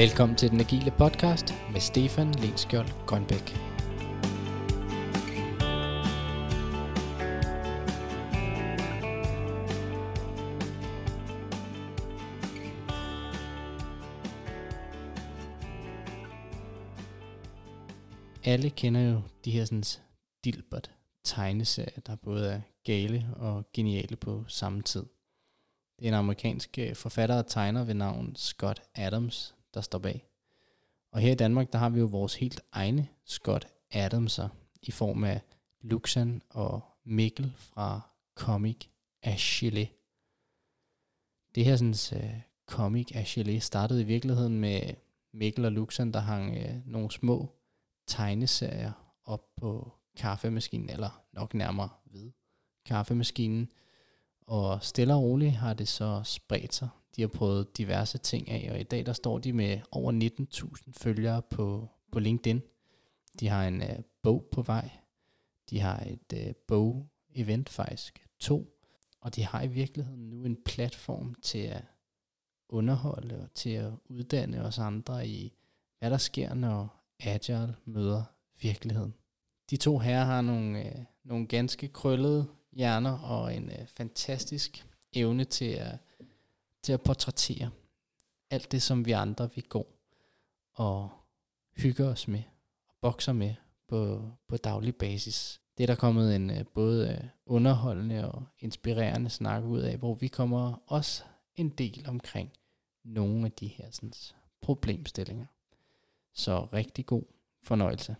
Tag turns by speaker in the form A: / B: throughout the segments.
A: Velkommen til den agile podcast med Stefan Lenskjold Grønbæk. Alle kender jo de her sådan Dilbert tegneserier, der både er gale og geniale på samme tid. Det er en amerikansk øh, forfatter og tegner ved navn Scott Adams, der står bag. Og her i Danmark, der har vi jo vores helt egne Scott Adamser i form af Luxan og Mikkel fra Comic Achille. Det her sådan, uh, Comic Achille startede i virkeligheden med Mikkel og Luxan, der hang uh, nogle små tegneserier op på kaffemaskinen, eller nok nærmere ved kaffemaskinen. Og stille og roligt har det så spredt sig de har prøvet diverse ting af, og i dag der står de med over 19.000 følgere på, på LinkedIn. De har en øh, bog på vej. De har et øh, bog-event faktisk, to. Og de har i virkeligheden nu en platform til at underholde og til at uddanne os andre i, hvad der sker, når Agile møder virkeligheden. De to herrer har nogle, øh, nogle ganske krøllede hjerner og en øh, fantastisk evne til at til at portrættere alt det, som vi andre vi går og hygger os med og bokser med på, på daglig basis. Det er der kommet en øh, både øh, underholdende og inspirerende snak ud af, hvor vi kommer også en del omkring nogle af de her sådan, problemstillinger. Så rigtig god fornøjelse.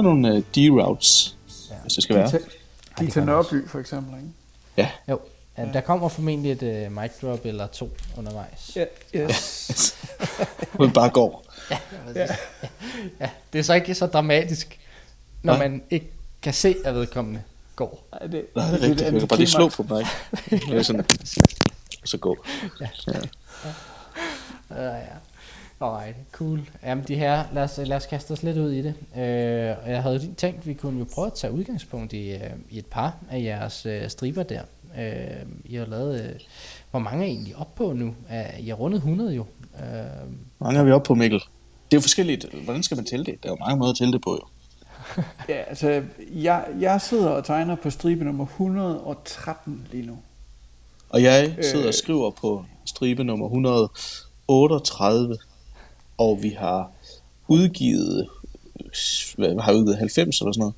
B: Tage nogle uh, D-routes, ja. hvis det skal være.
C: De til Nørreby for eksempel, ikke?
B: Ja.
A: Jo, ja, der kommer formentlig et uh, mic drop eller to undervejs.
C: Ja, yes.
B: ja. bare går.
A: Ja, ja. ja, det er så ikke så dramatisk, når ja. man ikke kan se, at vedkommende går.
B: Nej, det, Nej, det er rigtigt. Jeg kan bare lige slå på mig. Sådan, og så gå. Ja. ja.
A: ja. ja. Alright, cool. Jamen de her, lad os, lad os kaste os lidt ud i det. Øh, jeg havde tænkt, at vi kunne jo prøve at tage udgangspunkt i, øh, i et par af jeres øh, striber der. Øh, I har lavet, øh, hvor mange er I egentlig op på nu? I har rundet 100 jo.
B: Øh, hvor mange er vi op på, Mikkel? Det er jo forskelligt. Hvordan skal man tælle det? Der er jo mange måder at tælle det på, jo.
C: ja, altså, jeg, jeg sidder og tegner på stribe nummer 113 lige nu.
B: Og jeg sidder øh, og skriver på stribe nummer 138 og vi har udgivet, hvad, har udgivet 90 eller sådan noget.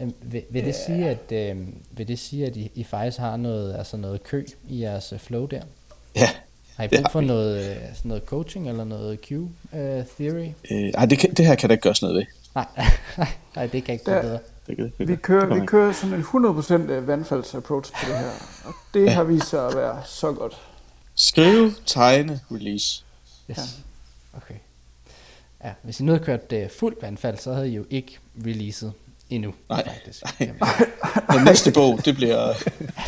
A: Øhm, vil, vil, det sige, at, øh, vil det sige, at I, I faktisk har noget, altså noget kø i jeres øh, flow der?
B: Ja.
A: Har I brug for noget, øh, sådan noget coaching eller noget Q-theory?
B: Uh, øh, nej, det, kan, det her kan der ikke gøres noget ved.
A: Nej, nej det kan ikke gå bedre.
C: Det kan, det vi kører, vi kører sådan en 100% vandfalds-approach på det her, og det ja. har vist sig at være så godt.
B: Skrive, tegne, release.
A: Yes. Ja. Okay. Ja, hvis I nu havde kørt uh, fuldt vandfald, så havde I jo ikke releaset endnu.
B: Nej, faktisk. nej. Den næste bog, det bliver,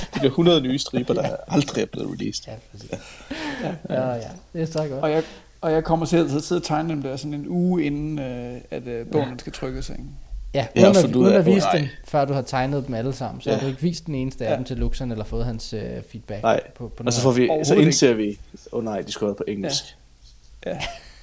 B: det bliver 100 nye striber, der aldrig er blevet released. Ja, præcis.
A: Ja, ja, ja, det er så godt.
C: Og jeg, og jeg kommer selv til at sidde og tegne dem der sådan en uge inden, uh, at uh, bogen ja. skal trykkes. Ikke?
A: Ja, uden, ja, at, uden at vise dem, før du har tegnet dem alle sammen. Så ja. har du ikke vist den eneste ja. af dem til Luxan, eller fået hans uh, feedback.
B: Nej, på, på og så, får vi, så indser vi, åh oh, nej, de skulle på engelsk.
A: Ja. ja.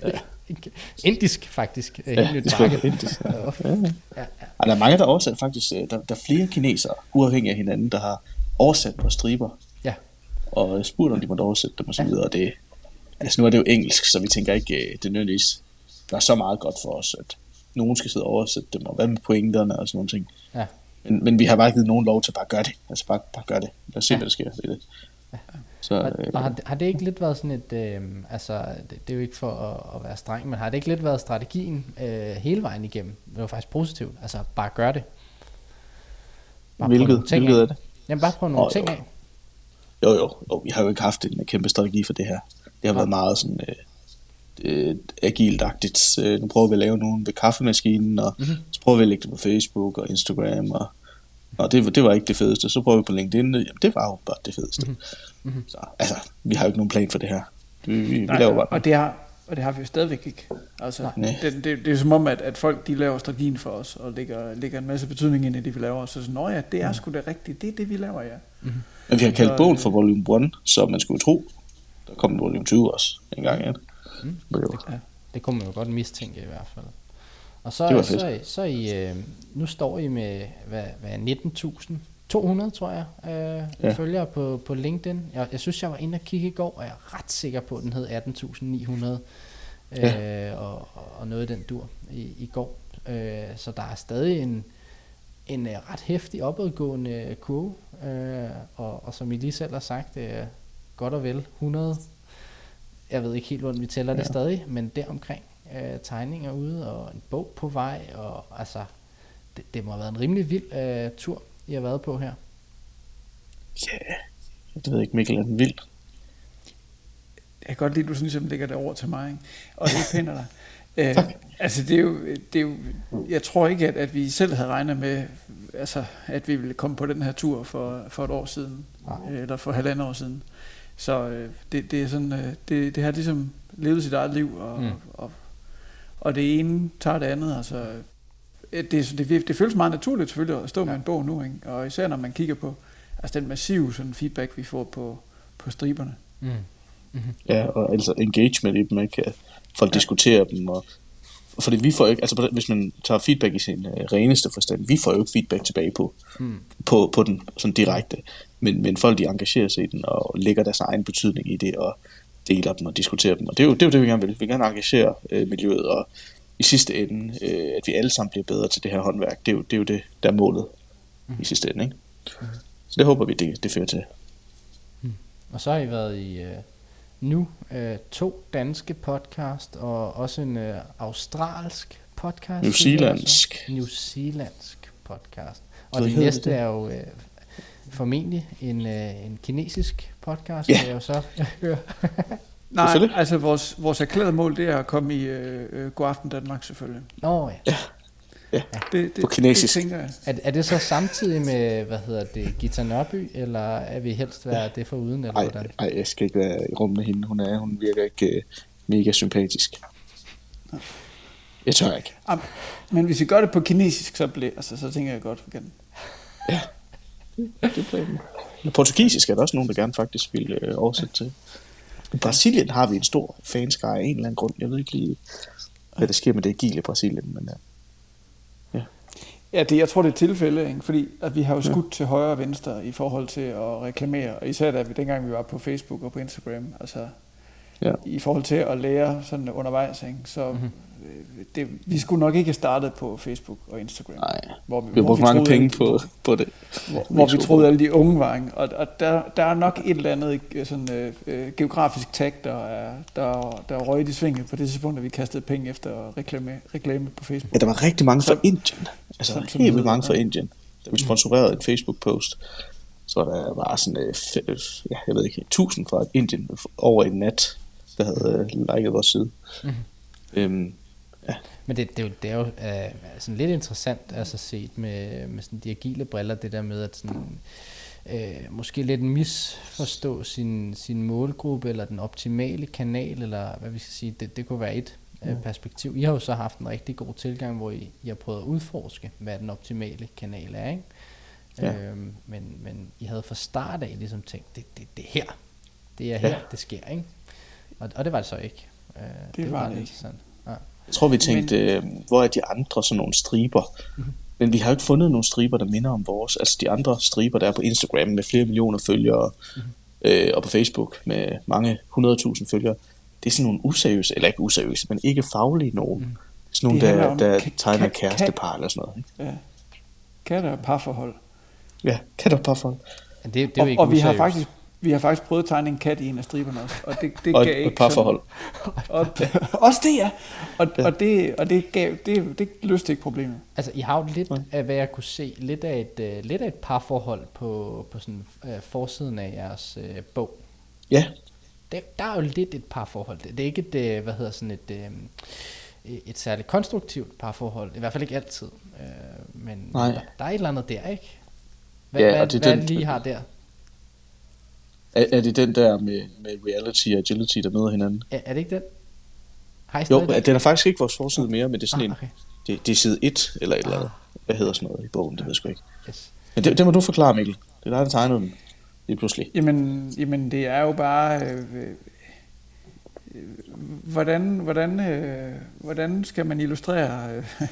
A: ja. Indisk faktisk.
B: Ja, det er indisk. Ja. Ja, ja. Ja, ja. der er mange, der oversat faktisk. Øh, der, der er flere kinesere, uafhængig af hinanden, der har oversat på striber.
A: Ja.
B: Og spurgt, om de måtte oversætte dem og så videre. Det, altså nu er det jo engelsk, så vi tænker ikke, øh, det nødvendigvis der er så meget godt for os, at nogen skal sidde og oversætte dem, og hvad med pointerne og sådan nogle ting.
A: Ja.
B: Men, men vi har bare ikke givet nogen lov til at bare gøre det. Altså bare, bare gøre det. Lad os se, ja. hvad der sker det.
A: Så, og, øh, og har, har det ikke lidt været sådan et, øh, altså det, det er jo ikke for at, at være streng, men har det ikke lidt været strategien øh, hele vejen igennem? Det var faktisk positivt, altså bare gør det.
B: Bare hvilket, ting hvilket er det?
A: Jamen bare prøv nogle oh, ting jo. af.
B: Jo, jo, jo, vi har jo ikke haft en kæmpe strategi for det her. Det har ja. været meget sådan, øh, øh, agilt-agtigt. Øh, nu prøver vi at lave nogle ved kaffemaskinen, og mm-hmm. så prøver vi at lægge det på Facebook og Instagram, og, og det, det var ikke det fedeste. Så prøver vi på LinkedIn, jamen det var jo bare det fedeste. Mm-hmm. Så altså, vi har jo ikke nogen plan for det her. Vi, vi, vi
C: Nej,
B: laver bare
C: og det har, og det har vi jo stadigvæk ikke. Altså,
B: Nej.
C: det, det, det, er som om, at, at folk de laver strategien for os, og lægger, lægger en masse betydning ind i det, vi laver. Så sådan, ja, det er sgu da rigtigt, det er det, vi laver, ja.
A: Mhm.
B: Men vi har kaldt bogen for volume 1, så man skulle tro, der kom en volume 20 også en gang igen.
A: Mm.
B: Det
C: Ja.
A: Det kunne man jo godt mistænke i hvert fald. Og så,
B: Det var
A: så,
B: fedt.
A: så, så I, øh, nu står I med hvad, hvad 19.200, tror jeg, øh,
B: Ja.
A: følgere på, på LinkedIn. Jeg, jeg synes, jeg var inde og kigge i går, og jeg er ret sikker på, at den hed 18.900 øh,
B: Ja.
A: og, og noget i den dur i, i går. Øh, så der er stadig en, en øh, ret hæftig opadgående kurve, øh, og, og som I lige selv har sagt, er godt og vel 100 jeg ved ikke helt, hvordan vi tæller ja. det stadig, men deromkring øh, tegninger ude, og en bog på vej, og altså, det, det må have været en rimelig vild øh, tur, I har været på her.
B: Ja, det ved jeg ikke, Mikkel er den vild.
C: Jeg kan godt lide, at du sådan ligesom lægger det over til mig, ikke? og det er af dig. Øh, altså det er, jo, det er jo, jeg tror ikke, at, at vi selv havde regnet med, altså, at vi ville komme på den her tur for, for et år siden,
A: Nej.
C: eller for halvandet år siden. Så øh, det, det er sådan, øh, det, det har ligesom levet sit eget liv, og,
A: Mm.
C: mm. og, og det ene tager det andet. Altså, øh, det, det, det, det føles meget naturligt selvfølgelig at stå ja. med en bog nu, ikke? og især når man kigger på altså den massive sådan feedback, vi får på, på striberne.
A: Mm. Mm-hmm.
B: Ja, og altså engagement i dem, ikke? At Folk ja. diskuterer dem, og fordi vi får ikke, altså hvis man tager feedback i sin uh, reneste forstand, vi får jo ikke feedback tilbage på,
A: Mm.
B: på, på den sådan direkte, men, men folk de engagerer sig i den, og lægger deres egen betydning i det, og deler dem og diskuterer dem, og det er jo det, er jo det vi gerne vil. Vi vil gerne engagere øh, miljøet, og i sidste ende, øh, at vi alle sammen bliver bedre til det her håndværk, det er jo det, er jo det der er målet i sidste ende, ikke? Så det håber vi, det, det fører til.
A: Og så har I været i øh, nu øh, to danske podcast, og også en øh, australsk podcast.
B: New Zealandsk.
A: New Zealandsk podcast. Og det næste
B: det?
A: er jo øh, formentlig en, øh, en kinesisk podcast,
B: Ja.
A: kan jeg jo så høre.
C: Nej, altså vores, vores erklærede mål, det er at komme i øh, øh, God Aften Danmark selvfølgelig.
A: Nå ja.
C: Det, det,
B: På kinesisk.
C: Det tænker jeg.
A: Er, er det så samtidig med, hvad hedder det, Gita Nørby, eller er vi helst være det for uden, eller
B: Ej, ej, jeg skal ikke være i rum med hende. Hun, er, hun virker ikke uh, mega sympatisk. Jeg tør ikke.
C: Am, men hvis vi gør det på kinesisk, så, bliver, altså, så tænker jeg godt igen.
B: Det planen. Portugisisk er der også nogen, der gerne faktisk vil uh, oversætte til. I Brasilien har vi en stor fanskare af en eller anden grund. Jeg ved ikke lige, hvad der sker med det agile i Brasilien, men uh,
C: Ja, det, jeg tror, det er tilfælde, ikke? fordi at vi har jo skudt til højre og venstre i forhold til at reklamere, og især da vi, dengang vi var på Facebook og på Instagram, altså
B: ja.
C: i forhold til at lære sådan undervejs, ikke? så
A: Mhm.
C: mm-hmm. det, vi skulle nok ikke have startet på Facebook og Instagram.
B: Nej,
C: hvor
B: vi har brugt mange
C: troede,
B: penge på, på det.
C: hvor, hvor vi troede alle de unge var. Ikke? Og, og der, der er nok et eller andet øh, sådan, øh, øh, geografisk tag, der, er, der, der røg i svinget på det tidspunkt, at vi kastede penge efter reklame, reklame på Facebook.
B: Ja, der var rigtig mange fra Indien. Altså
C: som- som
B: helt vildt mange fra
C: ja.
B: Indien. Da vi sponsorerede en Facebook-post, så var der bare sådan, øh, ja, jeg ved ikke, tusind fra Indien over en nat, der havde øh, liket vores side.
A: Mhm.
B: Øhm,
A: Men det, det, er jo, det er jo øh, sådan lidt interessant altså set med, med sådan de agile briller, det der med at sådan, øh, måske lidt misforstå sin, sin målgruppe, eller den optimale kanal, eller hvad vi skal sige, det, det kunne være et øh, perspektiv. I har jo så haft en rigtig god tilgang, hvor I, I har prøvet at udforske, hvad den optimale kanal er, ikke?
B: Ja.
A: Øhm, men, men I havde fra start af ligesom tænkt, det, det, det er her, det er
B: Ja.
A: her, det sker, ikke? Og, og det var det så ikke. Øh, det,
C: var
A: ret
C: det ikke.
A: interessant. Ja.
B: jeg tror, vi tænkte, øh, hvor er de andre sådan nogle striber?
A: Mhm.
B: Men vi har jo ikke fundet nogle striber, der minder om vores. Altså de andre striber, der er på Instagram med flere millioner følgere,
A: Mhm.
B: øh, og på Facebook med mange 100.000 følgere. Det er sådan nogle useriøse, eller ikke useriøse, men ikke faglige nogen.
A: Mhm.
B: Sådan nogle,
C: Det
B: der,
C: om
B: der
C: ka-
B: tegner
C: ka-
B: kærestepar eller sådan noget. Ikke?
C: Ja. Katte og parforhold.
B: Ja, kan der.
A: Men det, det er jo
C: Og,
A: ikke
C: og vi har faktisk vi har faktisk prøvet at tegne en kat i en af striberne også, og det, det
B: Og
C: gav
B: et,
C: ikke
B: et parforhold.
C: Sådan, og, også det, ja. Og,
B: Ja.
C: og, det, og det, gav, det, det løste ikke problemet.
A: Altså, I har jo lidt af, hvad jeg kunne se, lidt af et, uh, lidt af et parforhold på, på sådan uh, forsiden af jeres uh, bog.
B: Ja,
A: det, der er jo lidt et par forhold. Det, det er ikke et, øh, hvad hedder sådan et, øh, et særligt konstruktivt parforhold. I hvert fald ikke altid. Øh, men
B: Nej.
A: der, der er et eller andet der, ikke? Hvad,
B: Ja,
A: hvad,
B: og det er
A: hvad
B: den,
A: lige har der?
B: Er, er det den der med, med reality og agility, der møder hinanden?
A: Er, er det ikke den? Har I
B: Jo,
A: stadig den?
B: den er faktisk ikke vores forside mere, men det er sådan
A: Ah,
B: en,
A: okay.
B: det, det er side 1 eller et eller andet. Hvad hedder sådan noget i bogen, det ved jeg sgu ikke.
A: Yes.
B: Men det, det må du forklare, Mikkel. Det er dig, der tegnede den. Lige pludselig.
C: Jamen, jamen det er jo bare, øh, øh, hvordan, hvordan, øh, hvordan skal man illustrere, øh,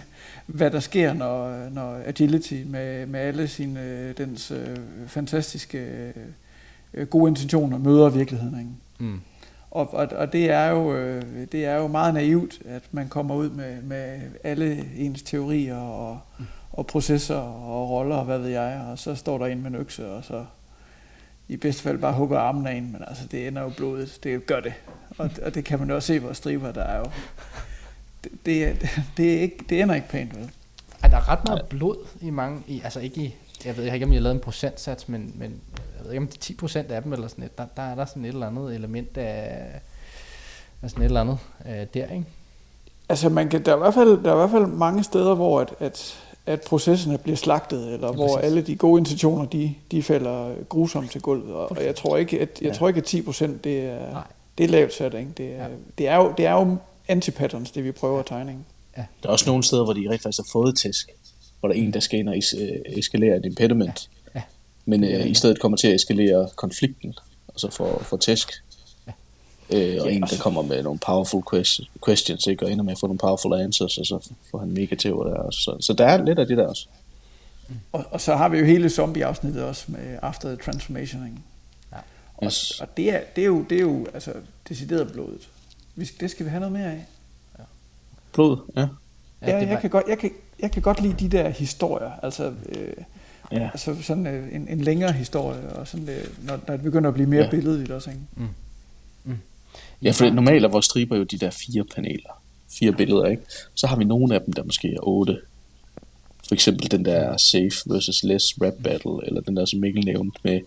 C: hvad der sker, når, når agility med, med alle sine, øh, dens øh, fantastiske øh, gode intentioner møder virkeligheden. Ikke?
A: Mm.
C: Og, og, og det, er jo, øh, det er jo meget naivt, at man kommer ud med, med alle ens teorier og, og processer og roller og hvad ved jeg, og så står der en med en økse, og så i bedste fald bare hugger armen af en, men altså det ender jo blodet, det gør det. Og, og det kan man jo også se på striber, der er jo, det, det, er, det, er ikke, det ender ikke pænt, vel?
A: Er der ret meget blod i mange, i, altså ikke i, jeg ved ikke, om jeg har lavet en procentsats, men, men jeg ved ikke, om de 10 procent af dem, eller sådan et, der, der er der sådan et eller andet element af, af sådan et eller andet øh, der, ikke?
C: Altså man kan, der, er i hvert fald, der er i hvert fald mange steder, hvor at, at, at processerne bliver slagtet, eller
A: Ja,
C: hvor
A: præcis.
C: alle de gode intentioner, de, de falder grusomt til gulvet. Og, og jeg tror ikke, at, jeg
A: Ja.
C: tror ikke, at 10 procent, det er,
A: Nej.
C: det er lavt sat. Ikke? Det, er,
A: Ja.
C: det, er jo, det er jo anti-patterns, det vi prøver at tegne. Ikke?
B: Der er også nogle steder, hvor de rent faktisk har fået tæsk. Hvor der er en, der skal ind og es- øh, eskalere et impediment.
A: Ja. Ja.
B: Men øh, i
A: det.
B: stedet kommer til at eskalere konflikten. Og så få, få tæsk.
A: Ja.
B: Øh, og
C: Ja,
B: en,
C: og
B: der kommer med nogle powerful quest- questions, ikke? og ender med at få nogle powerful answers, og så får han mega til der også. Så, så der er lidt af det der også.
C: Og, og så har vi jo hele zombie-afsnittet også med After the Transformation. Ikke? Og,
B: Yes.
C: og det, er, det, er jo, det er jo altså, decideret blodet. Vi det skal vi have noget mere af.
B: Blod, ja.
C: Ja,
A: det
C: jeg, kan godt, jeg, kan, jeg kan godt lide de der historier. Altså, øh,
B: Ja.
C: altså sådan øh, en, en længere historie, og sådan, øh, når, når det begynder at blive mere
B: Ja.
C: billedligt også. Ikke?
B: Ja, for normalt er vores striber jo de der fire paneler. Fire billeder, ikke? Så har vi nogle af dem, der måske er otte. For eksempel den der safe versus less rap battle, eller den der, som Mikkel nævnte, med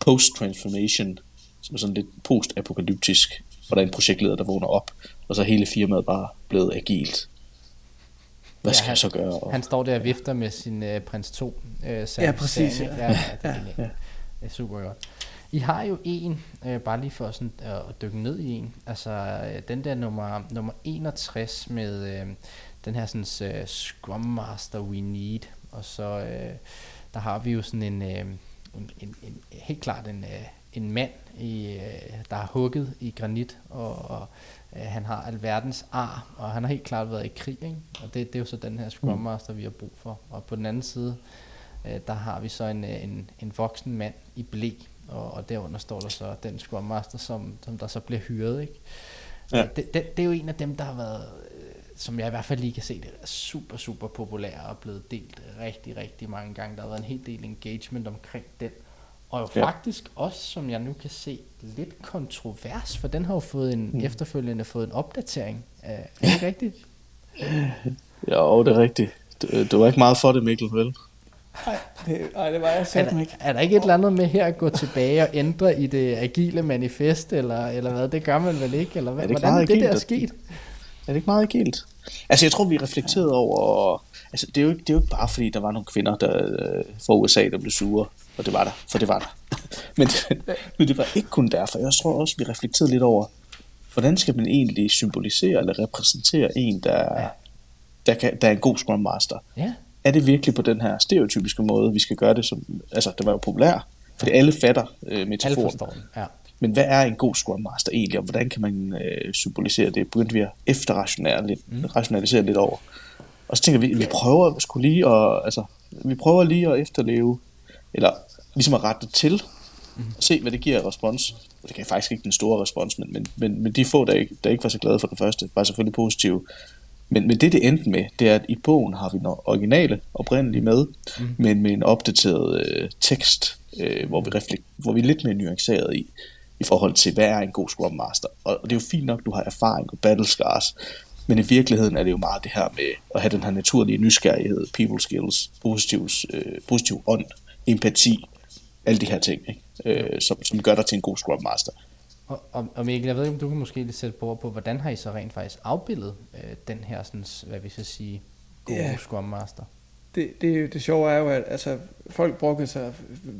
B: post-transformation, som er sådan lidt post-apokalyptisk, hvor der er en projektleder, der vågner op, og så er hele firmaet bare blevet agilt. Hvad
A: Ja,
B: skal
A: han-
B: jeg så gøre? Og,
A: Han står der og vifter med sin øh, prins 2 øh,
C: Ja, præcis,
A: Ja,
C: ja.
A: ja, ja, det, er
C: Ja,
A: er super godt. I har jo en, øh, bare lige for sådan, øh, at dykke ned i en, altså øh, den der nummer, nummer 61 med øh, den her sådan, øh, Scrum Master We Need, og så øh, der har vi jo sådan en, øh, en, en, en helt klart en, øh, en mand, i, øh, der er hugget i granit, og, og øh, han har alverdens ar, og han har helt klart været i krig, ikke? og det, det er jo så den her Scrum Master, vi har brug for. Og på den anden side, øh, der har vi så en, øh, en, en voksen mand i blæ, og, og derunder står der så den Scrum Master, som, som der så bliver hyret. Ikke?
B: Ja.
A: Ja. Det, det, det er jo en af dem, der har været, øh, som jeg i hvert fald lige kan se, det er super, super populær og blevet delt rigtig, rigtig mange gange. Der har været en hel del engagement omkring den. Og jo
B: Ja.
A: faktisk også, som jeg nu kan se, lidt kontrovers, for den har jo fået en mm. efterfølgende fået en opdatering. Er det ikke rigtigt?
B: jo, det er rigtigt. Du, du var ikke meget for det, Mikkel, vel?
C: Nej, det, ej, det var jeg
A: Er der,
C: ikke.
A: er der ikke et eller andet med her at gå tilbage og ændre i det agile manifest, eller, eller hvad? Det gør man vel ikke? Eller hvad?
B: Er det ikke
A: Hvordan er det der
B: agilt, at-
A: sket?
B: Er det ikke meget agilt? Altså, jeg tror, vi reflekterede over... Altså, det er, jo ikke, det er jo ikke bare, fordi der var nogle kvinder der, øh, fra USA, der blev sure. Og det var der, for det var der. men, men det var ikke kun derfor. Jeg tror også, vi reflekterede lidt over, hvordan skal man egentlig symbolisere eller repræsentere en, der, der, kan, der er en god Scrum Master?
A: Ja.
B: Er det virkelig på den her stereotypiske måde, vi skal gøre det? Som, altså, det var jo populært, fordi alle fatter øh,
A: Alle
B: metaforen.
A: forstår den. Ja.
B: Men hvad er en god Scrum Master egentlig, og hvordan kan man øh, symbolisere det? Begyndte vi at efterrationalisere lidt, mm. rationalisere lidt over. Og så tænker vi, vi prøver skulle lige at, altså, vi prøver lige at efterleve, eller ligesom at rette det til, og se, hvad det giver af respons. Og det kan faktisk ikke den store respons, men, men, men, men de få, der ikke, der ikke var så glade for den første, var selvfølgelig positive. Men, men det, det endte med, det er, at i bogen har vi den originale oprindelige med, mm. men med en opdateret øh, tekst, øh, hvor, vi reflekt, hvor vi er lidt mere nuanceret i, i forhold til, hvad er en god Scrum Master. Og det er jo fint nok, du har erfaring og battle scars, men i virkeligheden er det jo meget det her med at have den her naturlige nysgerrighed, people skills, positiv, øh, positiv ånd, empati, alle de her ting, ikke? Øh, som, som gør dig til en god Scrum Master.
A: Og, og, og Mikkel, jeg ved ikke, om du kan måske lige sætte på, på, hvordan har I så rent faktisk afbildet øh, den her, sådan, hvad vi skal sige, gode yeah. Scrum Master?
C: Det, det, det sjove er jo, at altså, folk brugte sig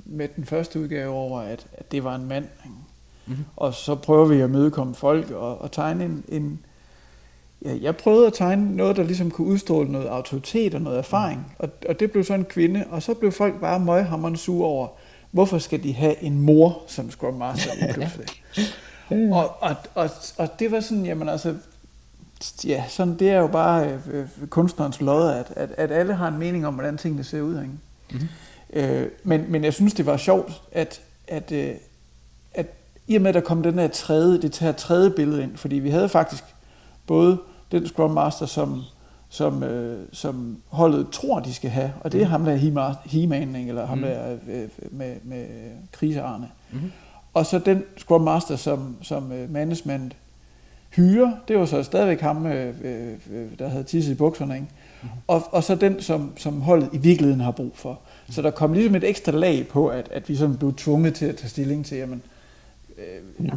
C: med den første udgave over, at, at det var en mand. Mm-hmm. Og så prøver vi at mødekomme folk og, og tegne en, en, jeg prøvede at tegne noget, der ligesom kunne udstråle noget autoritet og noget erfaring. Og, og det blev så en kvinde, og så blev folk bare møghammerende sure over, hvorfor skal de have en mor som Scrum Master pludselig? og, og, og, og det var sådan, jamen altså, ja, sådan, det er jo bare øh, øh, kunstnerens lod, at, at, at alle har en mening om, hvordan tingene ser ud. Ikke? Mm-hmm. Øh, men, men jeg synes, det var sjovt, at, at, øh, at i og med, at der kom den her tredje, det her tredje billede ind, fordi vi havde faktisk både den Scrum Master, som, som, øh, som holdet tror, de skal have, og det er mm. ham, der er He-Man, eller ham, mm. der er øh, med, med krisearne. Mm. Og så den Scrum Master, som, som øh, management hyre, det var så stadigvæk ham, øh, øh, der havde tisset i bukserne, ikke? Mm. Og, og så den, som, som holdet i virkeligheden har brug for. Mm. Så der kom ligesom et ekstra lag på, at, at vi sådan blev tvunget til at tage stilling til, jamen, øh, ja.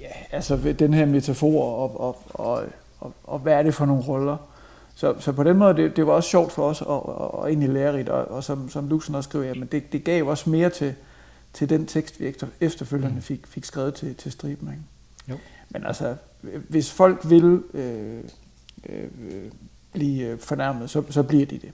C: ja, altså den her metafor, og, og, og, og, og hvad er det for nogle roller. Så, så på den måde, det, det var også sjovt for os, og, og, og egentlig lærerigt, og, og som, som Luxen også skrev, jamen det, det gav også mere til, til den tekst, vi efterfølgende mm. fik, fik skrevet til, til striben. Ikke? Jo. Men altså, hvis folk vil øh, øh, blive fornærmet, så, så bliver de det.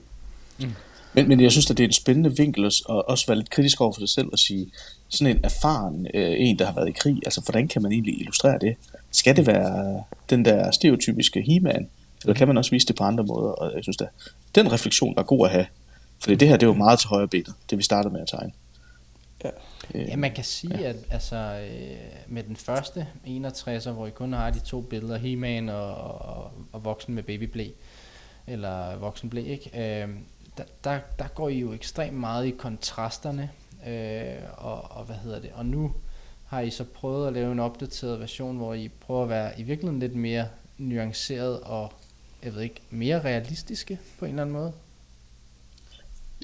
B: Mm. Men, men jeg synes, at det er en spændende vinkel at også være lidt kritisk over for sig selv og sige, sådan en erfaren øh, en, der har været i krig, altså hvordan kan man egentlig illustrere det? Skal det være den der stereotypiske he-man, eller kan man også vise det på andre måder? Og jeg synes, at den refleksion er god at have, fordi det her, det er jo meget til højre benet, det vi startede med at tegne.
A: Ja. Øh, ja, man kan sige, ja. at altså, øh, med den første 61'er, hvor I kun har de to billeder, He-Man og, og, og voksen med babyblæ, eller voksen blæ, ikke? Øh, der, der, der går I jo ekstremt meget i kontrasterne, øh, og, og hvad hedder det, og nu har I så prøvet at lave en opdateret version, hvor I prøver at være i virkeligheden lidt mere nuanceret og, jeg ved ikke, mere realistiske på en eller anden måde?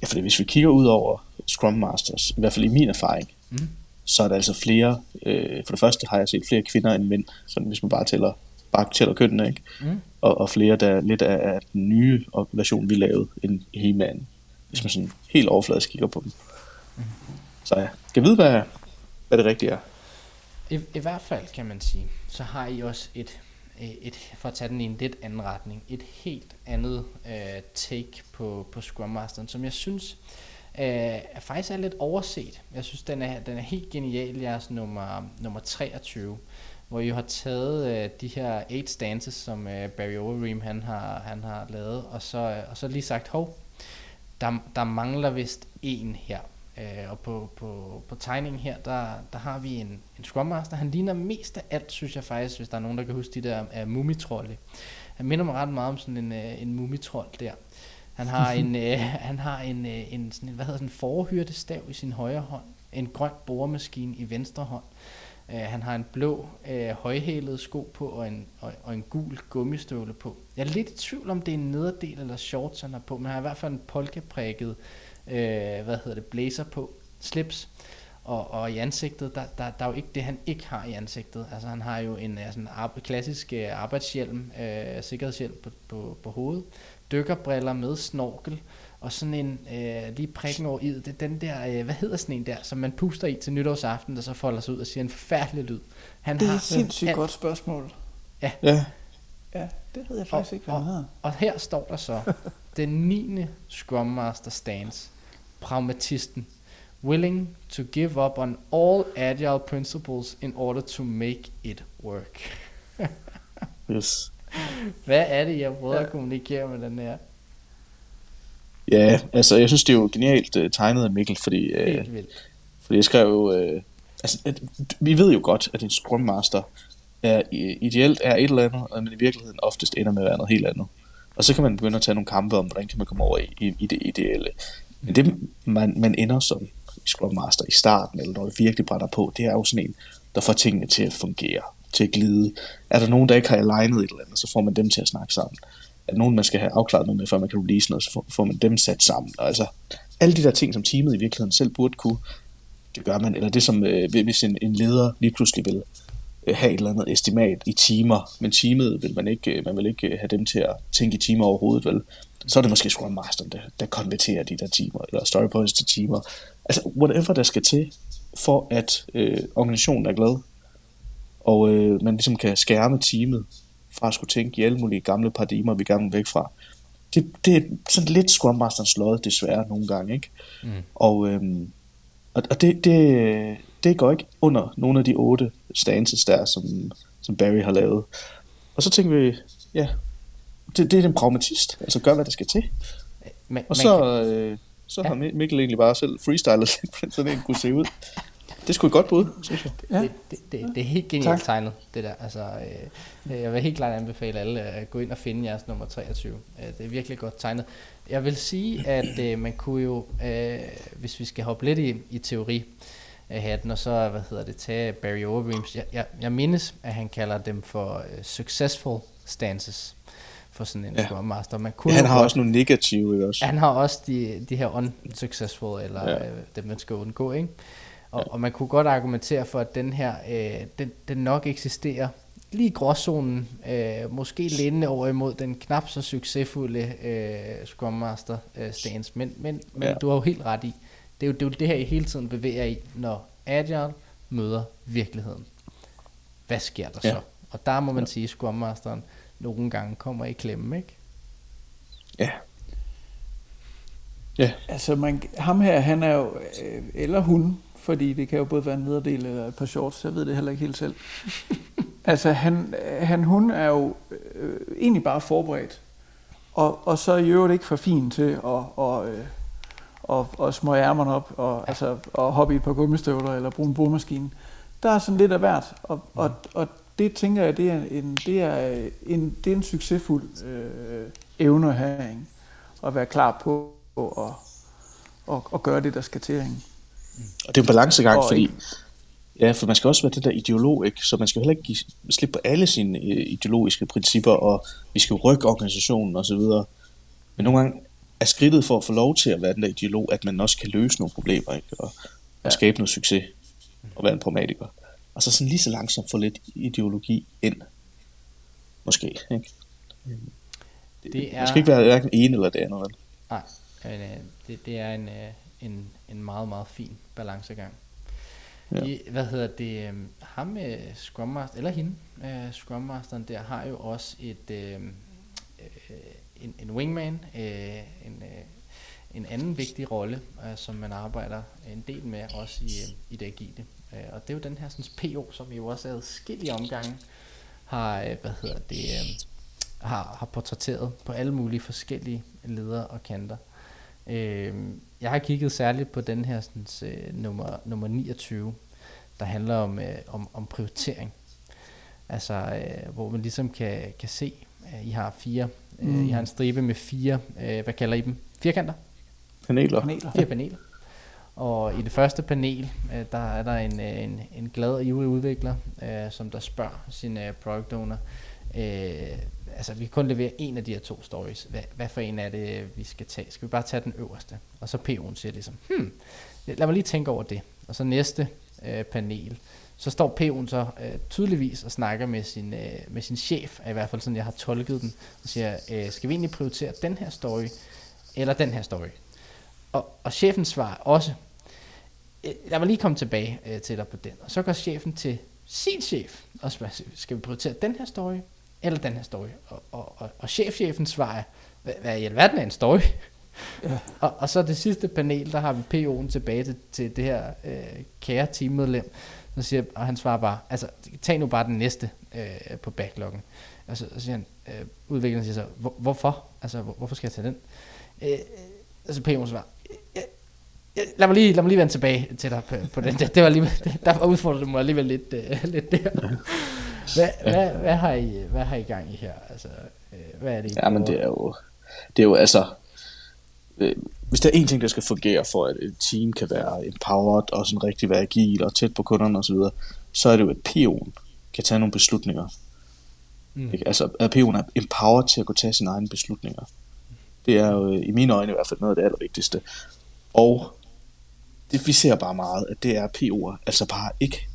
B: Ja, fordi hvis vi kigger ud over Scrum Masters, i hvert fald i min erfaring, mm. så er der altså flere, øh, for det første har jeg set flere kvinder end mænd, sådan hvis man bare tæller, bare tæller kønnene, ikke? Mm. Og, og flere, der lidt af, af den nye version, vi lavede, end He-Man, hvis man sådan helt overfladisk kigger på dem. Mm. Så ja, kan vide, hvad, hvad det rigtige er.
A: I, I hvert fald kan man sige, så har I også et øh, et, for at tage den i en lidt anden retning, et helt andet øh, take på, på Scrum Masteren, som jeg synes øh, faktisk er lidt overset. Jeg synes, den er, den er helt genial, jeres nummer, nummer 23, hvor I har taget øh, de her eight stances, som øh, Barry Overeem han har, han har lavet, og så, øh, og så lige sagt, hov, der, der mangler vist en her. Øh, og på, på, på tegningen her, der, der har vi en, en Scrum Master. Han ligner mest af alt, synes jeg faktisk, hvis der er nogen, der kan huske de der uh, mumitrolde. Han minder mig ret meget om sådan en, uh, en mumitrold der. Han har en, uh, han har en, uh, en, sådan en hvad hedder sådan en forhyrdestav i sin højre hånd, en grøn boremaskine i venstre hånd. Uh, han har en blå uh, højhælet sko på og en, og, og en gul gummistøvle på. Jeg er lidt i tvivl om det er en nederdel eller shorts han har på, men han har i hvert fald en polkaprikket øh, hvad hedder det, blazer på, slips, og, og i ansigtet, der, der, der er jo ikke det, han ikke har i ansigtet. Altså han har jo en sådan ar- klassisk øh, arbejdshjelm, øh, sikkerhedshjelm på, på, på hovedet, dykkerbriller med snorkel, og sådan en øh, lige prikken over i det, den der, øh, hvad hedder sådan en der, som man puster i til nytårsaften, der så folder sig ud og siger en forfærdelig lyd.
C: Han det er har, et sindssygt alt. godt spørgsmål.
A: Ja.
C: ja. Ja, det ved jeg faktisk og, ikke, hvad
A: og,
C: hedder.
A: Og her står der så, den 9. Scrum Master stance, pragmatisten, willing to give up on all agile principles in order to make it work.
B: yes.
A: Hvad er det, jeg prøver ja. at kommunikere med den her?
B: Ja, altså jeg synes, det er jo genialt uh, tegnet af Mikkel, fordi,
A: uh,
B: fordi jeg skrev jo, uh, altså at, vi ved jo godt, at en Scrum Master er, ideelt er et eller andet, men i virkeligheden oftest ender med at være noget helt andet. Og så kan man begynde at tage nogle kampe om, hvordan kan man komme over i, i, i det ideelle. Men det, man, man ender som Scrum Master i starten, eller når det virkelig brænder på, det er jo sådan en, der får tingene til at fungere, til at glide. Er der nogen, der ikke har alignet et eller andet, så får man dem til at snakke sammen. Er der nogen, man skal have afklaret noget med, før man kan release noget, så får, man dem sat sammen. Og altså, alle de der ting, som teamet i virkeligheden selv burde kunne, det gør man. Eller det som, øh, hvis en, en leder lige pludselig vil have et eller andet estimat i timer, men teamet vil man ikke, øh, man vil ikke have dem til at tænke i timer overhovedet, vel? Så er det måske Scrum Master, der, der konverterer de der timer, eller storypoints til timer. Altså, whatever der skal til, for at øh, organisationen er glad, og øh, man ligesom kan skærme teamet fra at skulle tænke i alle mulige gamle paradigmer, vi gerne vil væk fra. Det, det er sådan lidt Scrum Masterens lod, desværre nogle gange, ikke? Mm. Og, øhm, og, og det, det, det går ikke under nogle af de otte stances der, som, som Barry har lavet. Og så tænker vi, ja, det, det er den pragmatist. Altså gør, hvad der skal til. Men, og så, øh, så ja. har Mikkel egentlig bare selv freestylet lidt, sådan en kunne se ud. Det skulle godt bud, synes jeg.
A: Ja. Det, det, det, det er helt genialt tak. tegnet, det der. Altså, øh, jeg vil helt klart anbefale alle at gå ind og finde jeres nummer 23. Øh, det er virkelig godt tegnet. Jeg vil sige, at øh, man kunne jo, øh, hvis vi skal hoppe lidt i, i teori, af hatten, og så, hvad hedder det, tage Barry Overeems. Jeg, jeg, jeg mindes, at han kalder dem for uh, successful stances for sådan en ja. Scrum Master. Man kunne
B: ja, han har godt, også nogle negative, ikke også?
A: Han har også de, de her unsuccessful, eller ja. øh, dem man skal undgå, ikke? Og, ja. og man kunne godt argumentere for, at den her, øh, den, den nok eksisterer lige i gråzonen, øh, måske lindende over imod den knap så succesfulde øh, Scrum Master øh, stance, men, men, men ja. du har jo helt ret i, det er, jo, det er jo det her, I hele tiden bevæger i, når Agile møder virkeligheden. Hvad sker der ja. så? Og der må man ja. sige, at Scrum Masteren nogle gange kommer i klemme, ikke?
B: Ja.
C: Ja. Altså, man, ham her, han er jo, øh, eller hun, fordi det kan jo både være en nederdel eller et par shorts, jeg ved det heller ikke helt selv. altså, han, han, hun er jo øh, egentlig bare forberedt, og, og så i øvrigt ikke for fin til at, og, øh, og, og små ærmerne op, og, altså, og hoppe i et par gummistøvler, eller bruge en bordmaskine. Der er sådan lidt af hvert, og, og, mm. og det tænker jeg, det er en, det er en, det er en succesfuld øh, evne at have, ikke? at være klar på at, at, at gøre det, der skal til. Ikke?
B: Og det er en balancegang, og fordi Ja, for man skal også være det der ideolog, ikke? så man skal heller ikke give slip på alle sine øh, ideologiske principper, og vi skal rykke organisationen osv. Men nogle gange er skridtet for at få lov til at være den der ideolog, at man også kan løse nogle problemer, ikke? Og, ja. og skabe noget succes, og være en pragmatiker. Og så sådan lige så langsomt få lidt ideologi ind. Måske, ikke? Det, det er... Man skal ikke være hverken en eller det andet. Vel?
A: Nej, øh, det, det er en, øh, en, en meget, meget fin balancegang. Ja. I, hvad hedder det, øh, ham med Scrum Master, eller hende, uh, Scrum Masteren der, har jo også et, øh, øh, en, en wingman, øh, en, øh, en anden vigtig rolle, øh, som man arbejder en del med, også i, øh, i det agile. Øh, og det er jo den her sådan, PO, som I jo også er adskillige omgange har, øh, hvad hedder det, øh, har, har portrætteret på alle mulige forskellige ledere og kanter. Øh, jeg har kigget særligt på den her sådan, øh, nummer, nummer 29, der handler om, øh, om, om prioritering. Altså, øh, hvor man ligesom kan, kan se, at I har fire mm. I har en stribe med fire, øh, hvad kalder I dem? Firkanter?
B: Paneler.
A: paneler. Fire paneler. Og i det første panel, øh, der er der en, øh, en, en glad og ivrig udvikler, øh, som der spørger sin øh, product owner, øh, altså vi kan kun levere en af de her to stories. Hvad, hvad for en er det, vi skal tage? Skal vi bare tage den øverste? Og så PO'en siger ligesom, hmm, lad mig lige tænke over det. Og så næste øh, panel, så står P'en så øh, tydeligvis og snakker med sin, øh, med sin chef, i hvert fald sådan jeg har tolket den, og siger, øh, skal vi egentlig prioritere den her story, eller den her story? Og, og chefen svarer også, øh, lad mig lige komme tilbage øh, til dig på den. Og så går chefen til sin chef og spørger, skal vi prioritere den her story, eller den her story? Og, og, og, og chefchefen svarer, hvad, hvad i alverden er en story? Ja. og, og så det sidste panel, der har vi PO'en tilbage til, til det her øh, kære teammedlem, så siger, og han svarer bare, altså tag nu bare den næste øh, på backloggen. Og så, så siger han, øh, udvikleren siger så, Hvor, hvorfor? Altså, hvor, hvorfor skal jeg tage den? Øh, altså PMO svarer, ja, ja, lad, mig lige, lad mig lige vende tilbage til dig på, på den. Det, det var lige, der var udfordret mig alligevel lidt, øh, lidt der. Hvad, hvad, hvad, har I, hvad har I gang i her? Altså, øh, hvad er det, I
B: Ja, men det er jo, det er jo altså, øh, hvis der er en ting, der skal fungere for, at et team kan være empowered og sådan rigtig være agil og tæt på kunderne osv., så, så er det jo, at PO'en kan tage nogle beslutninger. Mm. Ikke? Altså, at PO'en er empowered til at kunne tage sine egne beslutninger. Det er jo i mine øjne i hvert fald noget af det allervigtigste. Og det vi ser bare meget, at det er PO'er altså bare ikke.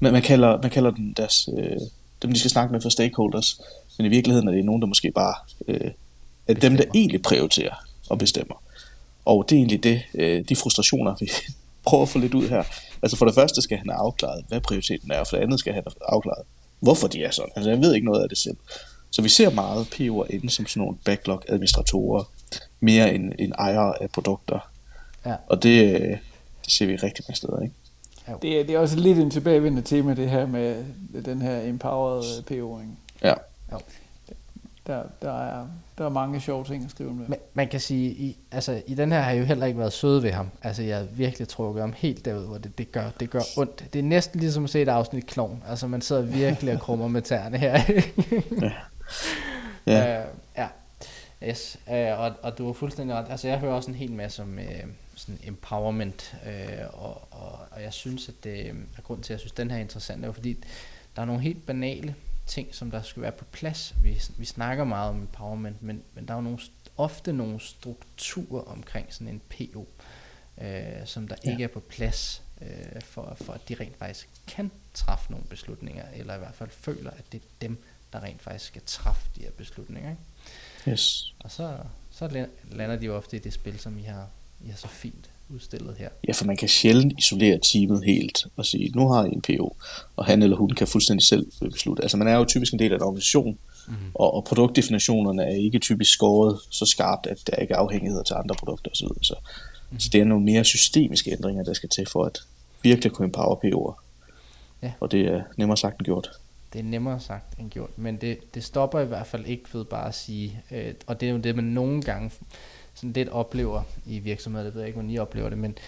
B: man, man, kalder, man kalder den deres, øh, dem, de skal snakke med for stakeholders, men i virkeligheden er det nogen, der måske bare øh, er dem, der egentlig prioriterer og bestemmer. Og det er egentlig det, øh, de frustrationer, vi prøver at få lidt ud her. Altså for det første skal han have afklaret, hvad prioriteten er, og for det andet skal han have afklaret, hvorfor de er sådan. Altså jeg ved ikke noget af det selv. Så vi ser meget PO'er inde som sådan nogle backlog-administratorer, mere end, end ejere af produkter.
A: Ja.
B: Og det, øh, det ser vi rigtig mange steder, ikke?
C: Det er, det er også lidt en tilbagevendende tema, det her med den her empowered PO'ing.
B: Ja.
C: Der, der, er, der er mange sjove ting at skrive om det.
A: Man, man kan sige, i, altså, i den her har jeg jo heller ikke været søde ved ham. Altså, jeg har virkelig trukket ham helt derud, hvor det, det, gør, det gør ondt. Det er næsten ligesom at se et afsnit klovn. Altså, man sidder virkelig og krummer med tæerne her.
B: ja. Ja.
A: Øh, ja. Yes. Øh, og, og du har fuldstændig ret. Altså, jeg hører også en hel masse om øh, sådan empowerment, øh, og, og, og jeg synes, at det er grund til, at jeg synes, at den her er interessant, er jo fordi, der er nogle helt banale ting, som der skal være på plads. Vi, vi snakker meget om empowerment, men, men der er jo nogle, ofte nogle strukturer omkring sådan en PO, øh, som der ja. ikke er på plads, øh, for, for at de rent faktisk kan træffe nogle beslutninger, eller i hvert fald føler, at det er dem, der rent faktisk skal træffe de her beslutninger. Ikke?
B: Yes.
A: Og så, så lander de jo ofte i det spil, som I har, I har så fint udstillet her.
B: Ja, for man kan sjældent isolere teamet helt og sige, nu har I en PO, og han eller hun kan fuldstændig selv beslutte. Altså man er jo typisk en del af en organisation, mm-hmm. og, og produktdefinitionerne er ikke typisk skåret så skarpt, at der ikke er afhængighed til andre produkter osv. Så, mm-hmm. så det er nogle mere systemiske ændringer, der skal til for at virkelig kunne empower PO'er. Ja. Og det er nemmere sagt end gjort
A: det er nemmere sagt end gjort, men det, det stopper i hvert fald ikke ved bare at sige, øh, og det er jo det, man nogle gange sådan lidt oplever i virksomheder, det ved jeg ikke, hvordan I oplever det, men,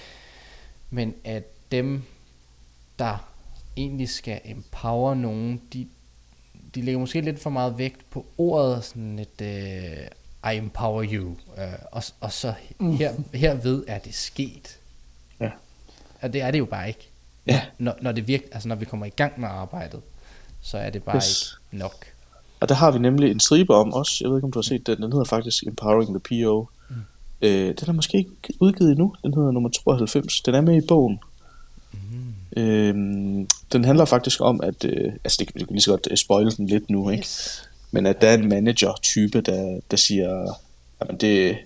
A: men at dem, der egentlig skal empower nogen, de, de lægger måske lidt for meget vægt på ordet, sådan et, uh, I empower you, uh, og, og så mm. her, herved er det sket. Ja. Og det er det jo bare ikke. Ja. Når, når, det virke, altså når vi kommer i gang med arbejdet, så er det bare yes. ikke nok.
B: Og der har vi nemlig en stribe om også, jeg ved ikke om du har set den, den hedder faktisk Empowering the PO. Mm. Øh, den er måske ikke udgivet endnu, den hedder nummer 92, den er med i bogen. Mm. Øh, den handler faktisk om, at, øh, altså det kan vi lige så godt uh, spoile den lidt nu, ikke? Yes. Men at der er en manager-type, der, der siger, jamen det,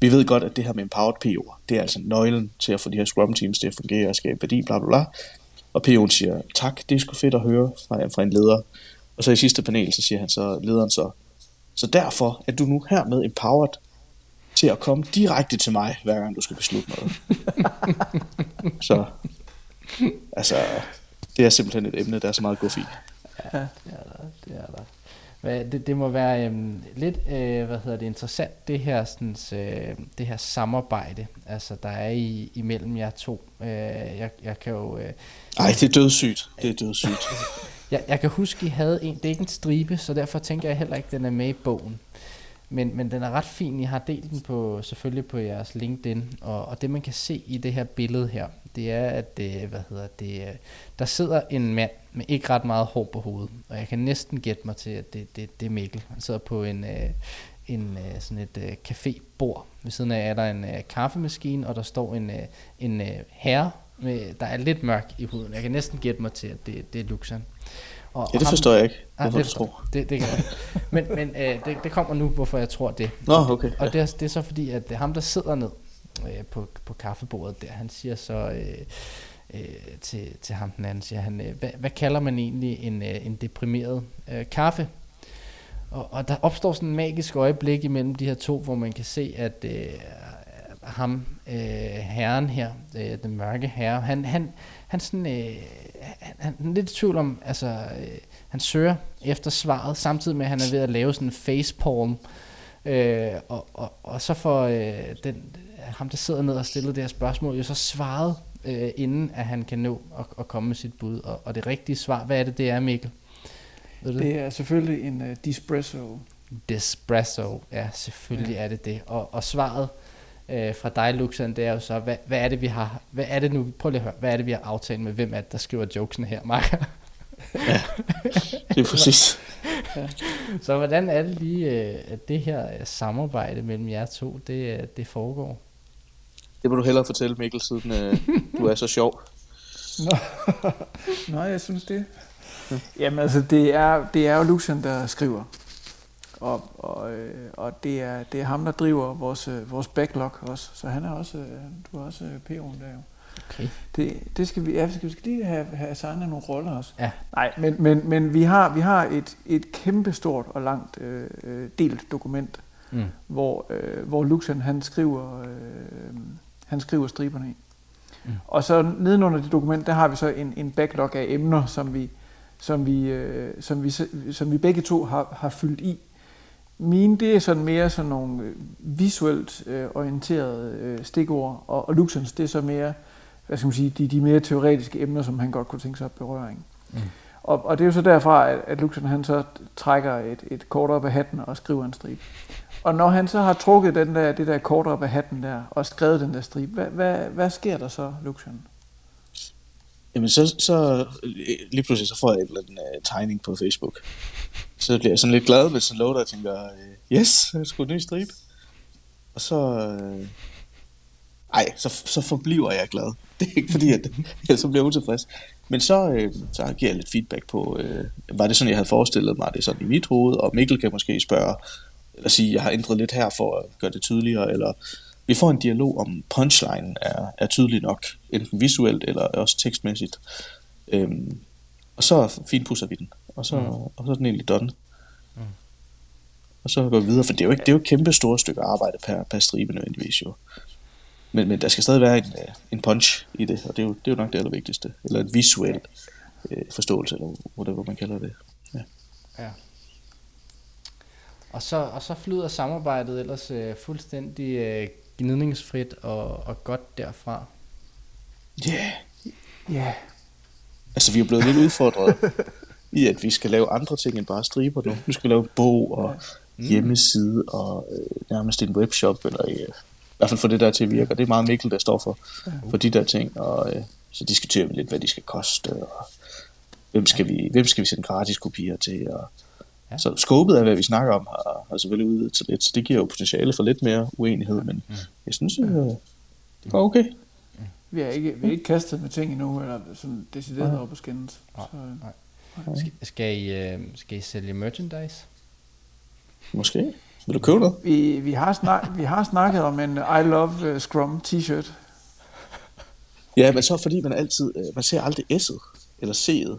B: vi ved godt, at det her med empowered PO, det er altså nøglen til at få de her Scrum teams til at fungere og skabe værdi, bla bla bla. Og PO'en siger, tak, det er sgu fedt at høre fra, fra en leder. Og så i sidste panel, så siger han så, lederen så, så derfor er du nu hermed empowered til at komme direkte til mig, hver gang du skal beslutte noget. så, altså, det er simpelthen et emne, der er så meget guf i.
A: Ja, det er der. Det er der. Det, det må være øhm, lidt øh, hvad hedder det, interessant, det her, sådan, øh, det her samarbejde, altså, der er i, imellem jer to. Øh, jeg, jeg kan jo... Øh,
B: Ej, det er dødssygt. Det er dødssygt.
A: jeg, jeg kan huske, I havde en, det er ikke en stribe, så derfor tænker jeg heller ikke, den er med i bogen. Men, men den er ret fin. I har delt den på, selvfølgelig på jeres LinkedIn. Og, og det man kan se i det her billede her, det er, at det, hvad hedder det, øh, der sidder en mand med ikke ret meget hår på hovedet. Og jeg kan næsten gætte mig til, at det, det, det er Mikkel. Han sidder på en, øh, en sådan et cafébord. Ved siden af er der en kaffemaskine, og der står en, en herre, med, der er lidt mørk i huden. Jeg kan næsten gætte mig til, at det, det er Luxan.
B: Og, ja, det forstår ham, jeg ikke.
A: Hvorfor ah, det, du tror? Det, det kan jeg Men, men øh, det, det kommer nu, hvorfor jeg tror det.
B: Nå, okay.
A: Og det, er, det er så fordi, at det er ham, der sidder ned øh, på, på kaffebordet der, han siger så øh, øh, til, til ham den anden, siger han, øh, hvad, hvad kalder man egentlig en, øh, en deprimeret øh, kaffe? Og, og der opstår sådan en magisk øjeblik imellem de her to, hvor man kan se, at øh, ham, øh, herren her, øh, den mørke herre, han, han, han, sådan, øh, han, han er lidt i tvivl om, altså, øh, han søger efter svaret, samtidig med, at han er ved at lave sådan en facepalm, øh, og, og, og så får øh, den, ham, der sidder ned og stiller det her spørgsmål, jo så svaret, øh, inden at han kan nå at, at komme med sit bud. Og, og det rigtige svar, hvad er det, det er, Mikkel?
C: Ved det? det er selvfølgelig en uh, Dispresso.
A: Dispresso, ja, selvfølgelig ja. er det det. Og, og svaret øh, fra dig, Luxan, det er jo så, hvad, hvad er det, vi har, hvad er det nu, prøv lige at høre, hvad er det, vi har aftalt med, hvem er det, der skriver jokesene her, Marker?
B: ja, det er præcis.
A: ja. Så hvordan er det lige, øh, at det her samarbejde mellem jer to, det, det foregår?
B: Det må du hellere fortælle, Mikkel, siden øh, du er så sjov.
C: Nå, Nå jeg synes det. Jamen altså, det er, det er jo Lucian, der skriver. Og, og, øh, og det, er, det er ham, der driver vores, øh, vores backlog også. Så han er også, øh, du er også P'en der jo.
A: Okay.
C: Det, det skal vi, ja, vi skal, vi skal lige have, have signet nogle roller også.
A: Ja.
C: Nej, men, men, men vi har, vi har et, et kæmpestort og langt øh, delt dokument,
A: Mm.
C: hvor, øh, hvor Luxan han skriver, øh, han skriver striberne i.
A: Mm.
C: Og så nedenunder det dokument, der har vi så en, en backlog af emner, som vi, som vi, øh, som vi, som vi begge to har, har fyldt i. Mine, det er sådan mere sådan nogle øh, visuelt øh, orienterede øh, stikord, og, og Luxans, det er så mere, hvad skal man sige, de, de mere teoretiske emner, som han godt kunne tænke sig at berøre. Ikke?
A: Mm.
C: Og, og det er jo så derfra, at, at Luxan han så trækker et, et kort op af hatten og skriver en stribe. Og når han så har trukket den der, det der kort op af hatten der, og skrevet den der stribe, hvad, hvad, hvad sker der så, Luxan?
B: Jamen så, så lige pludselig så får jeg en eller anden uh, øh, tegning på Facebook. Så bliver jeg sådan lidt glad, hvis en loader og tænker, uh, yes, jeg skulle en ny stribe. Og så, uh, ej, så, så forbliver jeg glad. Det er ikke fordi, at jeg så bliver utilfreds. Men så, uh, så giver jeg lidt feedback på, uh, var det sådan, jeg havde forestillet mig, det er sådan i mit hoved, og Mikkel kan måske spørge, eller sige, jeg har ændret lidt her for at gøre det tydeligere, eller vi får en dialog om punchline er, er tydelig nok, enten visuelt eller også tekstmæssigt. Øhm, og så finpudser vi den, og så, mm. og så er den egentlig done. Mm. Og så går vi videre, for det er jo ikke det er jo kæmpe store stykke arbejde per, per stribe nødvendigvis jo. Men, men der skal stadig være en, øh, en punch i det, og det er jo, det er jo nok det allervigtigste. Eller en visuel øh, forståelse, eller whatever man kalder det. Ja.
A: Ja. Og så, og så flyder samarbejdet ellers øh, fuldstændig øh, gnidningsfrit og, og godt derfra.
B: Ja. Yeah.
C: Ja. Yeah.
B: Altså, vi er blevet lidt udfordret i, at vi skal lave andre ting end bare striber nu. Nu skal vi lave bog og mm. hjemmeside og øh, nærmest en webshop, eller øh, i hvert fald få det der til at virke. Og det er meget Mikkel, der står for, for de der ting. Og øh, så diskuterer vi lidt, hvad de skal koste, og hvem skal, vi, hvem skal vi sende gratis kopier til, og Ja. Så skåbet af, hvad vi snakker om, har, har selvfølgelig udvidet til lidt, så det giver jo potentiale for lidt mere uenighed, men mm. jeg synes, øh, det var okay.
C: Vi har ikke, vi har ikke kastet med ting endnu, eller sådan decideret op og skændes.
A: Nej, nej. Skal, skal, I, øh, skal I sælge merchandise?
B: Måske. Vil du købe noget?
C: Vi, vi, har, snak, vi har snakket om en I Love Scrum t-shirt.
B: Ja, men så fordi man altid, man ser aldrig S'et, eller C'et,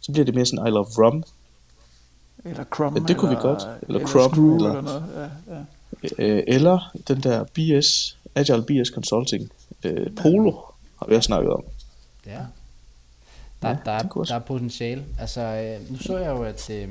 B: så bliver det mere sådan I Love Rum,
C: eller Crum.
B: Ja, det kunne
C: eller,
B: vi godt. Eller,
C: eller
B: Crum.
C: Screw,
B: Eller,
C: eller noget. Ja, ja.
B: Øh, eller den der BS, Agile BS Consulting, øh, Polo, har vi også snakket om.
A: Ja. Der,
B: Ja,
A: der,
B: det
A: er, der er potentiale. Altså, øh, nu så jeg jo, at øh,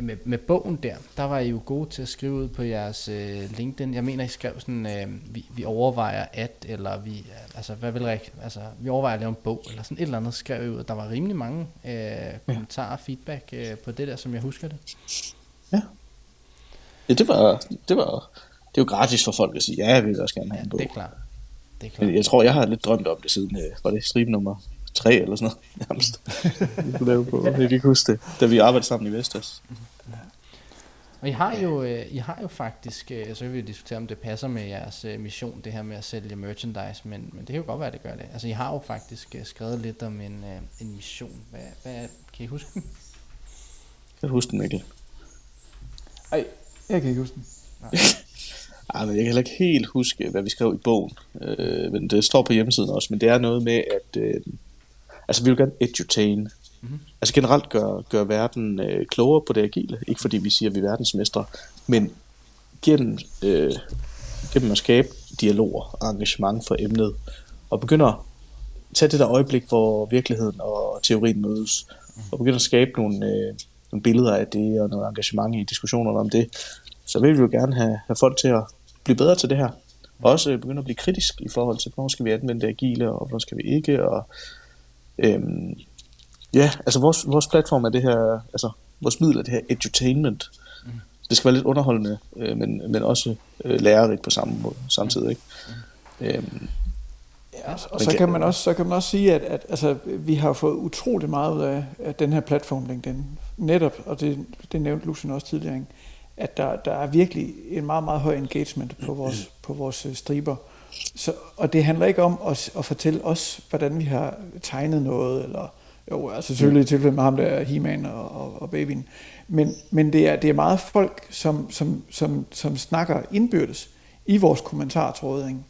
A: med, med bogen der, der var I jo gode til at skrive ud på jeres øh, LinkedIn. Jeg mener, I skrev sådan, øh, vi, vi overvejer at, eller vi, altså, hvad vil rig- altså, vi overvejer at lave en bog, eller sådan et eller andet, skrev I ud. Der var rimelig mange øh, kommentarer og feedback øh, på det der, som jeg husker det.
B: Ja, det var, det var, det er jo gratis for folk at sige, ja, jeg vil også gerne have
A: Ja,
B: en bog.
A: det er klart. Det er klart.
B: Jeg tror, jeg har lidt drømt om det siden, øh, var det stribe 3 eller sådan noget, nærmest. vi kunne lave på. Jeg kan ikke huske det, da vi arbejdede sammen i Vestas.
A: Og I har jo, øh, I har jo faktisk, øh, så kan vi jo diskutere, om det passer med jeres øh, mission, det her med at sælge merchandise, men, men det kan jo godt være, at det gør det. Altså, I har jo faktisk skrevet lidt om en, en mission. Hvad, hvad, er- kan I huske den?
B: Kan du huske den, Mikkel?
C: Ej, jeg kan ikke huske den.
B: Ej, men jeg kan heller ikke helt huske, hvad vi skrev i bogen. Øh, men det står på hjemmesiden også, men det er noget med, at øh, altså, vi vil gerne edutain.
A: Mhm.
B: Mm-hmm. Altså generelt gøre gør verden øh, klogere på det agile. Ikke fordi vi siger, at vi er verdensmestre, men gennem, øh, gennem at skabe dialoger og engagement for emnet, og begynder at tage det der øjeblik, hvor virkeligheden og teorien mødes, og begynder at skabe nogle, øh, nogle billeder af det, og noget engagement i diskussionerne om det, så vil vi jo gerne have, have folk til at blive bedre til det her. Og også begynde at blive kritisk i forhold til, hvornår skal vi anvende det agile, og hvornår skal vi ikke. Og, øhm, ja, altså vores, vores platform er det her, altså vores middel er det her edutainment. Mm. Det skal være lidt underholdende, øh, men, men også øh, lærerigt på samme måde, samtidig. Ikke? Mm. Øhm,
C: Ja, og så
B: kan-
C: kan, man også, så kan man også sige, at, at altså, vi har fået utrolig meget ud af, af den her platform LinkedIn. Netop, og det, det nævnte Lucien også tidligere, ikke? at der, der er virkelig en meget, meget høj engagement på vores, på vores øh, striber. Så, og det handler ikke om at, at fortælle os, hvordan vi har tegnet noget, eller jo, altså selvfølgelig i tilfælde med ham der, He-Man og, og, og babyen. Men, men det, er, det er meget folk, som, som, som, som snakker indbyrdes i vores kommentartråd. Ikke?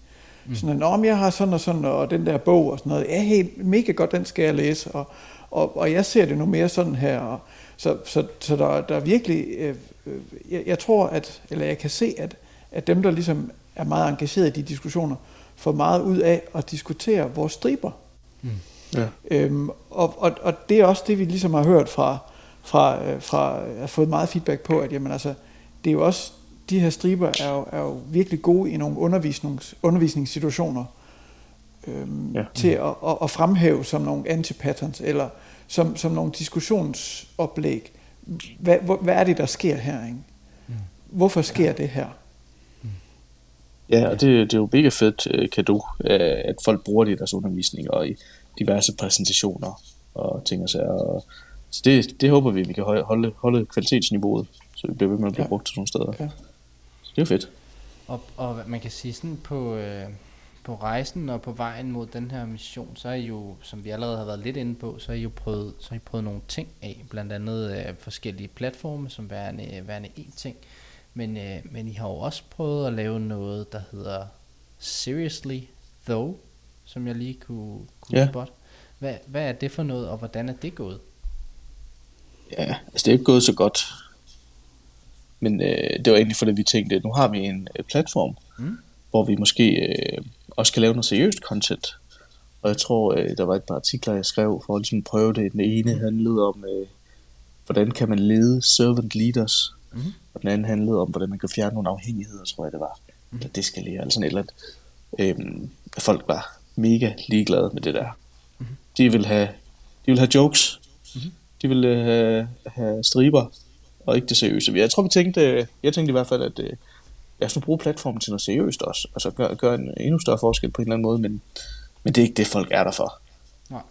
C: Mm. Sådan, om jeg har sådan og sådan, og den der bog og sådan noget. Ja, helt mega godt, den skal jeg læse. Og, og, og jeg ser det nu mere sådan her. Og, så så, så der, der er virkelig, øh, øh, jeg, jeg tror, at, eller jeg kan se, at, at dem, der ligesom er meget engageret i de diskussioner, får meget ud af at diskutere vores striber. Mm. Ja. Øhm, og, og, og det er også det, vi ligesom har hørt fra, fra, øh, fra har fået meget feedback på, at jamen, altså, det er jo også, de her striber er jo, er jo virkelig gode i nogle undervisnings, undervisningssituationer øhm, ja. til at, at, at fremhæve som nogle antipatterns, eller som, som nogle diskussionsoplæg. Hvad, hvad er det, der sker her? Ikke? Mm. Hvorfor sker ja. det her?
B: Ja, og det, det er jo mega fedt uh, kado, uh, at folk bruger det i deres undervisning og i diverse præsentationer og ting og sager. Og, så det, det håber vi, vi kan holde, holde kvalitetsniveauet, så vi bliver ved med at blive ja. brugt til nogle steder. Ja. Så det er jo fedt.
A: Og, og man kan sige sådan på, øh, på rejsen og på vejen mod den her mission, så er I jo, som vi allerede har været lidt inde på, så har I jo prøvet, så har I prøvet nogle ting af, blandt andet øh, forskellige platforme, som værende, værende en ting. Men, øh, men I har jo også prøvet at lave noget, der hedder Seriously Though, som jeg lige kunne, kunne ja. spotte. Hvad, hvad er det for noget, og hvordan er det gået?
B: Ja, altså det er ikke gået så godt. Men øh, det var egentlig fordi, vi tænkte, nu har vi en øh, platform, mm. hvor vi måske øh, også kan lave noget seriøst content. Og jeg tror, øh, der var et par artikler, jeg skrev for at ligesom prøve det. Den ene handlede om, øh, hvordan kan man lede servant leaders. Mm. Og den anden handlede om, hvordan man kan fjerne nogle afhængigheder, tror jeg det var. Mm. Eller deskalere, eller sådan et eller andet. Øhm, folk var mega ligeglade med det der. Mm. De vil have, de vil have jokes. Mm. De vil øh, have, have striber, og ikke det seriøse. Jeg tror, vi tænkte, jeg tænkte i hvert fald, at øh, lad os nu bruge platformen til noget seriøst også. Altså gøre gør en endnu større forskel på en eller anden måde, men, men det er ikke det, folk er der for. Nej.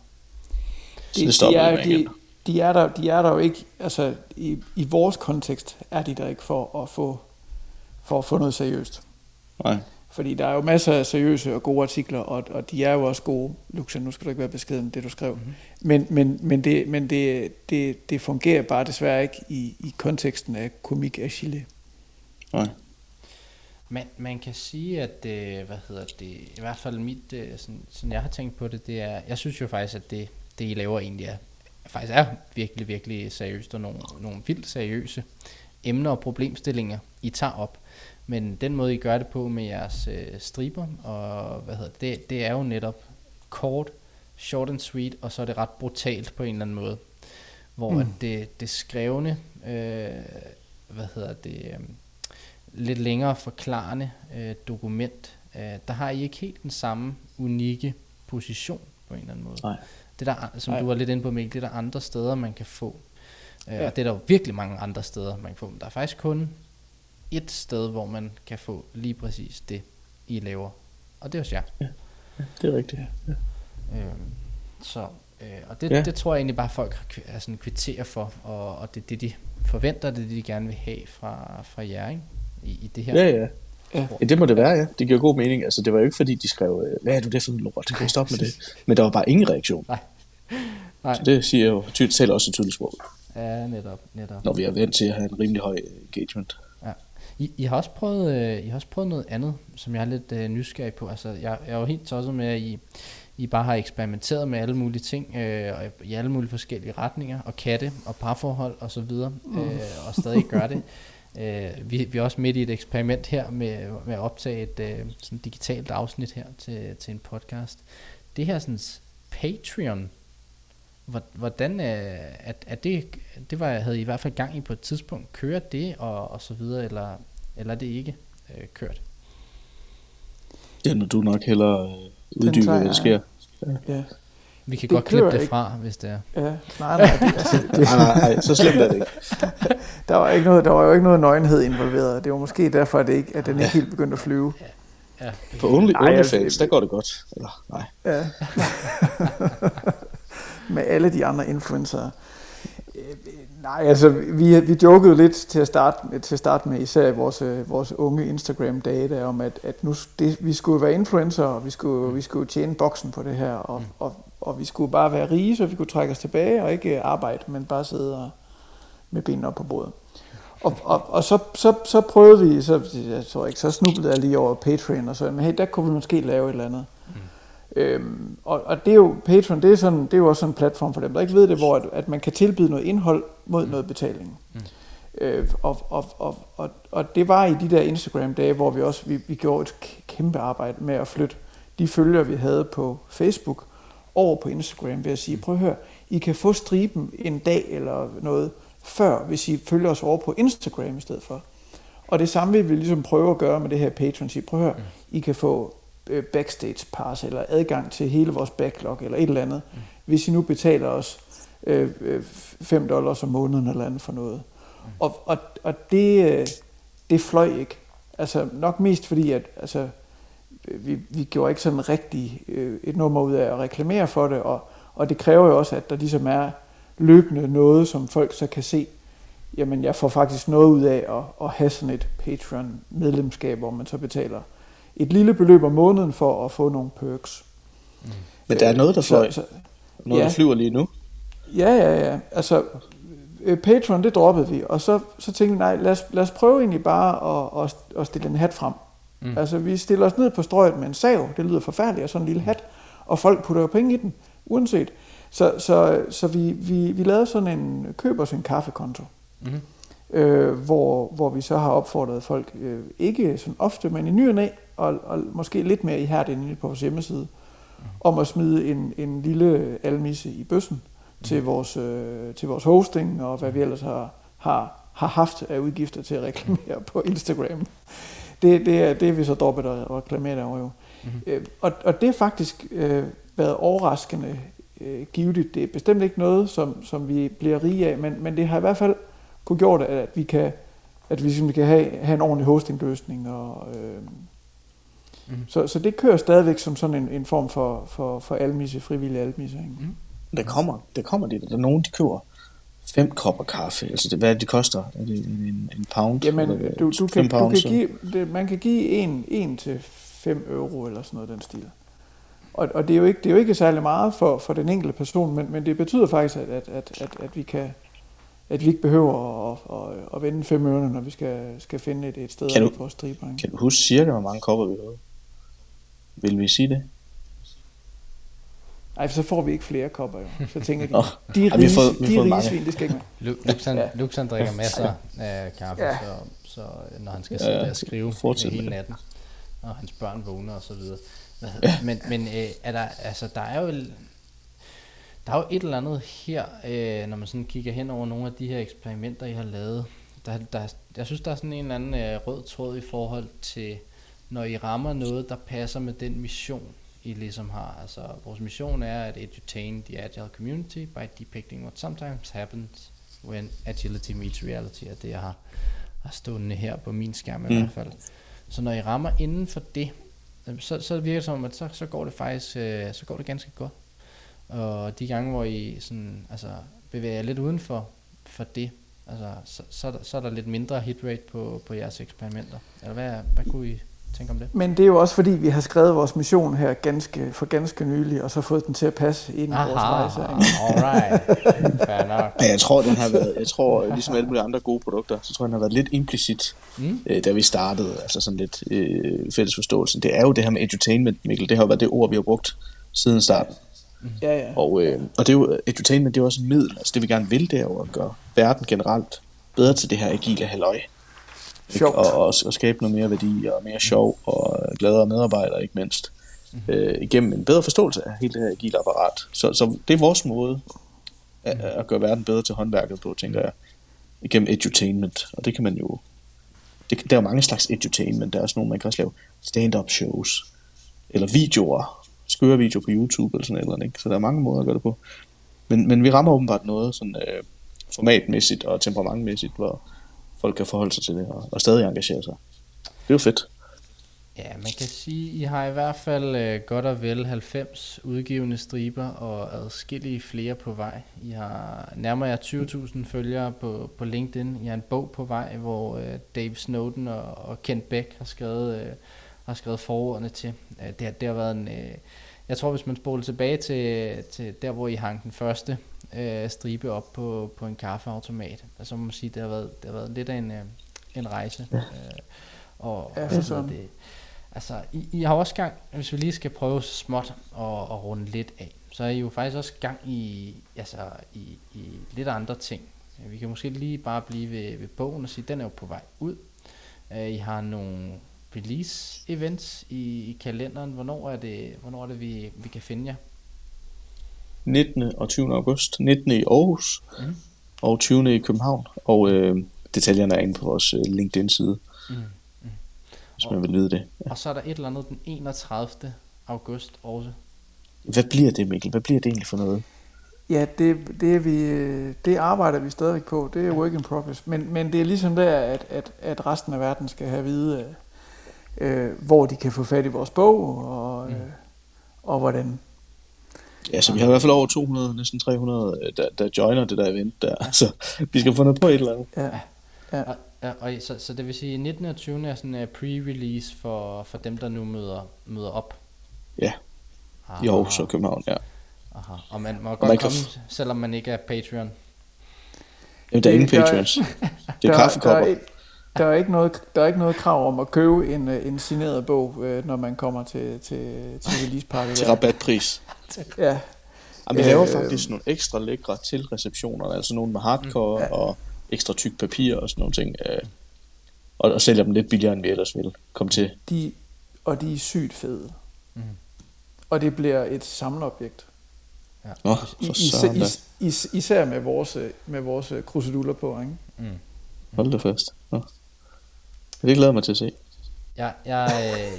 C: Så det, det stopper de er, de, de, er der, de er der jo ikke, altså i, i vores kontekst er de der ikke for at få, for at få noget seriøst. Nej. Fordi der er jo masser af seriøse og gode artikler, og, og de er jo også gode. Luxen, nu skal du ikke være beskeden det, du skrev. Mm-hmm. Men, men, men, det, men det, det, det fungerer bare desværre ikke i, i konteksten af komik af Chile. Nej.
A: Man, man kan sige, at øh, hvad hedder det, i hvert fald mit, øh, sådan, sådan jeg har tænkt på det, det er, jeg synes jo faktisk, at det, det I laver egentlig er, faktisk er virkelig, virkelig seriøst, og nogle, nogle vildt seriøse emner og problemstillinger, I tager op. Men den måde, I gør det på med jeres øh, striber, og hvad hedder det, det er jo netop kort, short and sweet, og så er det ret brutalt på en eller anden måde. Hvor mm. det, det skrevne, øh, hvad hedder det, øh, lidt længere forklarende øh, dokument, øh, der har I ikke helt den samme unikke position på en eller anden måde. Nej. Det der, som Nej. du var lidt inde på, Mikkel, det er der andre steder, man kan få. Øh, ja. Og det er der jo virkelig mange andre steder, man kan få. Der er faktisk kun et sted, hvor man kan få lige præcis det, I laver. Og det er hos jer.
B: Ja, ja det er rigtigt. Ja.
A: Øhm, så, øh, og det, ja. det tror jeg egentlig bare, folk er sådan kvitterer for, og, og det er det, de forventer, det er det, de gerne vil have fra, fra jer, ikke? I, i det her.
B: Ja, ja. Ja. ja, det må det være, ja. Det giver god mening. Altså, det var jo ikke fordi, de skrev, øh, hvad er du det for en lort, kan stoppe med det? Men der var bare ingen reaktion. Nej. Nej. Så det siger jo, tydeligt, også et tydeligt sprog.
A: Ja, netop, netop.
B: Når vi er vant til at have en rimelig høj engagement.
A: I, I, har også prøvet, øh, I har også prøvet noget andet, som jeg er lidt øh, nysgerrig på. Altså, jeg, jeg er jo helt tosset med, at I, I bare har eksperimenteret med alle mulige ting, øh, og i alle mulige forskellige retninger, og katte, og parforhold, og så videre, mm. øh, og stadig gør det. Øh, vi, vi er også midt i et eksperiment her med, med at optage et øh, sådan digitalt afsnit her til, til en podcast. Det her sådan Patreon Hvordan er, er, er det, det var, havde I i hvert fald gang i på et tidspunkt, kører det og, og så videre, eller, eller er det ikke øh, kørt?
B: Ja, når du nok hellere øh, uddybe, hvad der sker.
A: Ja. ja. Vi kan det godt klippe det ikke. fra, hvis det er.
C: Ja, nej, nej, det, altså,
B: det, nej, nej, nej, så slemt er det ikke.
C: der, var ikke noget, der var jo ikke noget nøgenhed involveret. Det var måske derfor, at, det ikke, at den ikke helt begyndte at flyve.
B: Ja. Ja. På Only, OnlyFans, der går det godt. Eller, nej. Ja.
C: med alle de andre influencer. Nej, altså vi, vi jokede lidt til at starte med, til at starte med især vores, øh, vores unge Instagram-data om, at, at nu det, vi skulle være influencer, og vi skulle, vi skulle tjene boksen på det her, og, mm. og, og vi skulle bare være rige, så vi kunne trække os tilbage og ikke arbejde, men bare sidde og, med benene op på bordet. Og, og, og så, så, så prøvede vi, så, jeg tror ikke, så snublede jeg lige over Patreon og så, men hey, der kunne vi måske lave et eller andet. Mm. Øhm, og, og det er jo, Patreon, det er, sådan, det er jo også sådan en platform for dem, der ikke ved det, hvor at, at man kan tilbyde noget indhold mod mm. noget betaling. Mm. Øh, og, og, og, og, og det var i de der Instagram-dage, hvor vi også vi, vi gjorde et kæmpe arbejde med at flytte de følgere, vi havde på Facebook, over på Instagram ved at sige, prøv at høre, I kan få striben en dag eller noget, før, hvis I følger os over på Instagram i stedet for. Og det samme vil vi ligesom prøve at gøre med det her Patreon. Sige, prøv at høre, I kan få øh, backstage pass eller adgang til hele vores backlog eller et eller andet, mm. hvis I nu betaler os øh, øh 5 dollars om måneden eller andet for noget. Mm. Og, og, og det, øh, det fløj ikke. Altså nok mest fordi, at altså, vi, vi gjorde ikke sådan rigtig øh, et nummer ud af at reklamere for det, og, og det kræver jo også, at der ligesom er løbende noget, som folk så kan se, jamen jeg får faktisk noget ud af at, at have sådan et Patreon-medlemskab, hvor man så betaler et lille beløb om måneden for at få nogle perks.
B: Mm. Men der er noget, der, fløj, så, så, noget, ja. der flyver lige nu?
C: Ja, ja, ja. Altså, øh, Patreon, det droppede vi, og så, så tænkte vi, nej, lad os, lad os prøve egentlig bare at, at, at stille en hat frem. Mm. Altså, vi stiller os ned på strøget med en sav, det lyder forfærdeligt, og sådan en lille hat, og folk putter jo penge i den, uanset. Så, så, så vi, vi, vi lavede sådan en, køb os en kaffekonto, mm. øh, hvor, hvor vi så har opfordret folk, øh, ikke sådan ofte, men i ny og næ, og, og måske lidt mere ihærdigt inde på vores hjemmeside, mm. om at smide en, en lille almisse i bøssen mm. til, vores, øh, til vores hosting, og hvad vi ellers har, har, har haft af udgifter til at reklamere på Instagram. Det, det, er, det er vi så droppet at reklamere over jo. Mm. Øh, og, og det er faktisk øh, været overraskende øh, givet. Det er bestemt ikke noget, som, som vi bliver rige af, men, men det har i hvert fald kunne gjort, at vi kan, at vi simpelthen kan have, have en ordentlig hostingløsning. Og, øh, mm. så, så det kører stadigvæk som sådan en, en form for, for, for almisse, frivillig almisse. Ikke? Mm.
B: Det kommer, det kommer det. Der er nogen, de køber fem kopper kaffe. Altså, det, hvad det koster? Er det en, en pound?
C: Jamen, du, du, kan, du kan give, det, man kan give en, en til 5 euro eller sådan noget den stil. Og, og det, er jo ikke, det er jo ikke særlig meget for, for den enkelte person, men, men det betyder faktisk, at, at, at, at, at vi kan at vi ikke behøver at, at, at vende fem øre, når vi skal, skal finde et, et sted kan du, at vores striber.
B: Kan du huske cirka, hvor mange kopper vi havde? Vil vi sige det?
C: Nej, for så får vi ikke flere kopper jo. Så tænker de, de, ris, vi fået, vi de rigesvin, det skal ikke
A: med. Luxan, ja. Luxan drikker masser af kaffe, ja. så, så når han skal sidde ja, og skrive hele natten, og hans børn vågner og så videre. Ja. Men, men øh, er der, altså, der er jo der er jo et eller andet her, øh, når man sådan kigger hen over nogle af de her eksperimenter, I har lavet. Der, der, jeg synes, der er sådan en eller anden øh, rød tråd i forhold til, når I rammer noget, der passer med den mission, I ligesom har. Altså, vores mission er at edutain the agile community by depicting what sometimes happens when agility meets reality, og det jeg har, har stående her på min skærm i mm. hvert fald. Så når I rammer inden for det, så, så virker det som, at så, så går det faktisk øh, så går det ganske godt. Og de gange, hvor I sådan, altså, bevæger lidt uden for, for det, altså, så, så, er der, så er der lidt mindre hit rate på, på jeres eksperimenter. Eller hvad, hvad kunne I tænke om det?
C: Men det er jo også fordi, vi har skrevet vores mission her ganske, for ganske nylig, og så fået den til at passe ind i Aha, vores rejse.
A: Alright, fair nok.
B: Ja, jeg tror, den har været, jeg tror, ligesom alle mulige andre gode produkter, så tror jeg, den har været lidt implicit, mm. øh, da vi startede, altså sådan lidt øh, fælles forståelse. Det er jo det her med edutainment, Mikkel, det har jo været det ord, vi har brugt siden starten.
C: Ja, ja.
B: Og, øh, og det er jo, edutainment det er også et middel. Altså det vi gerne vil, det er jo at gøre verden generelt bedre til det her agile halløj.
C: Sjovt.
B: Og, og, og skabe noget mere værdi og mere sjov og gladere medarbejdere ikke mindst. Mm-hmm. Øh, igennem en bedre forståelse af hele det her agile apparat. Så, så det er vores måde at, at gøre verden bedre til håndværket på, tænker jeg. Igennem edutainment. Og det kan man jo... Det, der er jo mange slags edutainment. Der er også nogle, man kan også lave stand-up shows. Eller videoer skøre video på YouTube eller sådan eller ikke? Så der er mange måder at gøre det på. Men, men vi rammer åbenbart noget sådan øh, formatmæssigt og temperamentmæssigt, hvor folk kan forholde sig til det og, og stadig engagere sig. Det er jo fedt.
A: Ja, man kan sige, I har i hvert fald øh, godt og vel 90 udgivende striber og adskillige flere på vej. I har nærmere jer 20.000 følgere på, på LinkedIn. I har en bog på vej, hvor øh, Dave Snowden og, og Kent Beck har skrevet, øh, har skrevet forordene til. Øh, det, har, det har været en... Øh, jeg tror, hvis man spoler tilbage til, til der, hvor I hang den første øh, stribe op på, på en kaffeautomat, så må man sige, det har været, det har været lidt af en, øh, en rejse. Øh, og,
C: Ja,
A: og
C: for
A: så
C: søren.
A: det, altså, I, I har også gang, hvis vi lige skal prøve så småt at, at runde lidt af, så er I jo faktisk også gang i, altså, i, i lidt andre ting. Vi kan måske lige bare blive ved, ved bogen og sige, at den er jo på vej ud. Uh, I har nogle release events i, i kalenderen. Hvornår er det, hvornår er det vi, vi kan finde jer?
B: 19. og 20. august. 19. i Aarhus
A: Mhm.
B: og 20. i København. Og øh, detaljerne er inde på vores øh, LinkedIn-side,
A: Mm.
B: hvis man vil vide det.
A: Og så er der et eller andet den 31. august også.
B: Hvad bliver det, Mikkel? Hvad bliver det egentlig for noget?
C: Ja, det, det, er vi, det arbejder vi stadigvæk på. Det er work in progress. Men, men det er ligesom der, at, at, at resten af verden skal have at vide, øh, øh, hvor de kan få fat i vores bog, og, øh, og hvordan.
B: Ja, så vi har i hvert fald over 200, næsten 300, øh, der, der joiner det der event der. Så vi skal få noget på et eller andet.
C: Ja. Ja.
A: Og, og så, så det vil sige, at 19. og 20. er sådan en pre-release for, for dem, der nu møder, møder op.
B: Ja, i Aarhus og København, ja.
A: Aha. Og man må
B: man
A: godt
B: kan
A: komme, selvom man ikke er Patreon.
B: Jamen, der er ingen Patreons. Det er kaffekopper
C: er, ikke- der, er ikke noget, der er ikke noget krav om at købe en, øh, en signeret bog, øh, når man kommer til, til, til release party.
B: til rabatpris.
C: Ja,
B: Jamen, vi laver
C: Øh,
B: faktisk nogle ekstra lækre til receptionerne, altså nogle med hardcore
C: Ja.
B: og ekstra tyk papir og sådan nogle ting. øh, Og, og sælger dem lidt billigere, end vi ellers ville komme til.
C: de, og de er sygt fede.
A: Mhm.
C: Og det bliver et samleobjekt.
B: Nå,
C: I,
B: da.
C: is, is, især med vores, med vores kruseduller på, ikke?
A: Mm.
B: Hold da fast. Nå. Det glæder jeg mig til at se.
A: Jeg, jeg,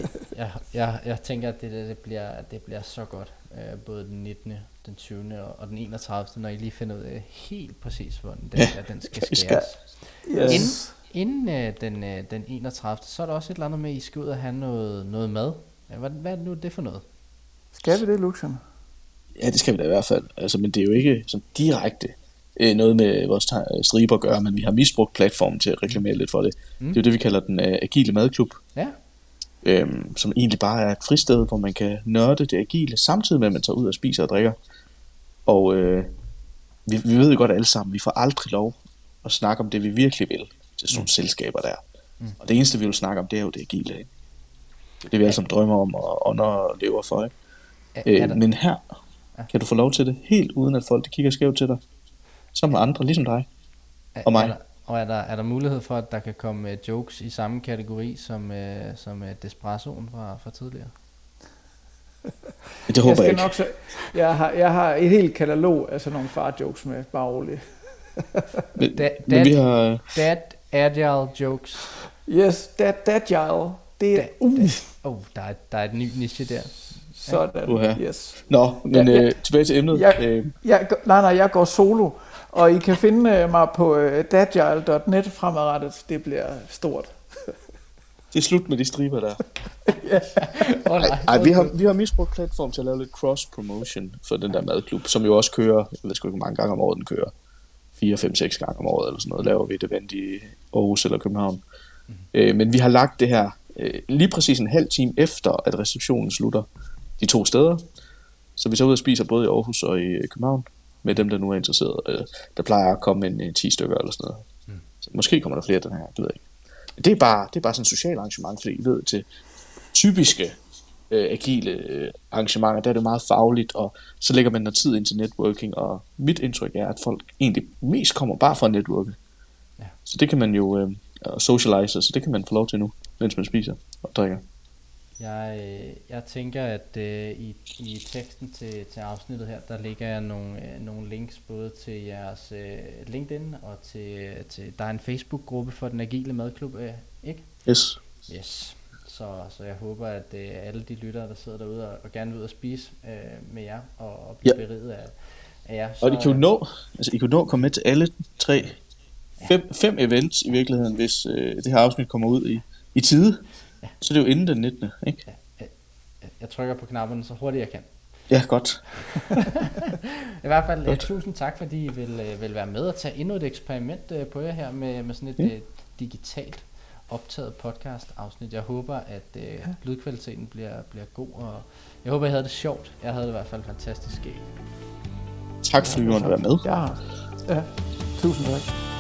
A: øh, jeg, jeg, jeg tænker, at det, der, det, bliver, det bliver så godt. Øh, både den 19., den 20. og- og den 31., når I lige finder ud af helt præcis, hvordan den,
B: Ja,
A: ja, den skal
B: vi skal.
A: skæres.
C: Yes.
A: Inden, inden øh, den, øh, den 31., så er der også et eller andet med, at I skal ud og have noget, noget mad. Ja, Hvad, hvad er det nu det for noget?
C: Skal vi det, Luxen?
B: Ja, det skal vi da i hvert fald. Altså, men det er jo ikke sådan direkte øh, noget med vores striber at gøre, men vi har misbrugt platformen til at reklamere lidt for det.
A: Mm.
B: Mm. Det er jo det, vi kalder den øh, agile madklub,
A: Ja,
B: øhm, som egentlig bare er et fristed, hvor man kan nørde det agile, samtidig med, at man tager ud og spiser og drikker. Og øh, vi, vi ved jo godt alle sammen, vi får aldrig lov at snakke om det, vi virkelig vil til sådan nogle selskaber der.
A: Mm.
B: Og det eneste, vi vil snakke om, det er jo det agile. Ikke? Det er vi alle sammen drømmer om og ånder og lever for. Ikke?
A: er, er
B: Øh, men her
A: Ja.
B: kan du få lov til det, helt uden at folk de kigger skævt til dig. Sammen med andre, ligesom dig. og mig.
A: Er der, og er der, er der mulighed for, at der kan komme uh, jokes i samme kategori som, uh, som uh, Despressoen fra, fra tidligere?
B: Det håber jeg,
C: skal
B: ikke.
C: nok så, jeg, har, jeg har et helt katalog af sådan nogle far-jokes med, bare roligt.
B: Men,
A: Da- da-
B: vi har...
A: Dad agile jokes.
C: Yes, that child. Det er,
A: Da-
C: uh,
A: Oh, der er, der er et ny niche der.
C: sådan.
B: Uha.
C: Yes.
B: Nå, men
C: Ja, ja.
B: Øh, tilbage til emnet.
C: Jeg-
B: Øh,
C: Jeg, nej, nej, jeg går solo, og I kan finde øh, mig på øh, dadgile.net fremadrettet. Det bliver stort.
B: det er slut med de striber der.
A: Oh,
B: Ej, ej, vi, har, vi har misbrugt platform til at lave lidt cross-promotion for den der madklub, som jo også kører, jeg ved sgu ikke, hvor mange gange om året den kører. 4, 5, 6 gange om året eller sådan noget, laver vi et event i Aarhus eller København. Mm. Øh, men vi har lagt det her øh, lige præcis en halv time efter, at receptionen slutter de to steder. Så vi så ud og spiser både i Aarhus og i øh, København med dem, der nu er interesseret. Øh, der plejer at komme en, en 10 stykker eller sådan noget. Mm. Så måske kommer der flere den her, det ved jeg ikke. Det er bare, det er bare sådan et socialt arrangement, fordi I ved, til typiske øh, agile øh, arrangementer, der er det meget fagligt, og så lægger man noget tid ind til networking, og mit indtryk er, at folk egentlig mest kommer bare for at networke.
A: Ja.
B: Så det kan man jo øh, socialize, så det kan man få lov til nu, mens man spiser og drikker.
A: Jeg, øh, jeg tænker, at øh, i, i teksten til, til afsnittet her, der ligger jeg nogle, øh, nogle links både til jeres øh, LinkedIn og til, til der er en Facebook-gruppe for den agile madklub, øh, ikke?
B: Yes.
A: Yes. Så, så jeg håber, at øh, alle de lyttere, der sidder derude og, og gerne vil ud og spise øh, med jer og, og blive ja. beriget af, af jer.
B: Og de kan jo nå, altså I kan nå at komme med til alle tre, fem, fem events i virkeligheden, hvis øh, det her afsnit kommer ud i, i tide. Ja. Så det er jo inden den 19. Ikke? Ja.
A: Jeg, jeg trykker på knapperne så hurtigt jeg kan.
B: Ja, godt.
A: I hvert fald godt. tusind tak, fordi I vil, øh, vil være med og tage endnu et eksperiment øh, på jer her med, med sådan et ja. digitalt optaget podcast afsnit. Jeg håber, at øh, ja. lydkvaliteten bliver, bliver god, og jeg håber, I havde det sjovt. Jeg havde det i hvert fald fantastisk skægt.
B: Tak fordi du måtte være med.
C: Ja. ja. Tusind tak.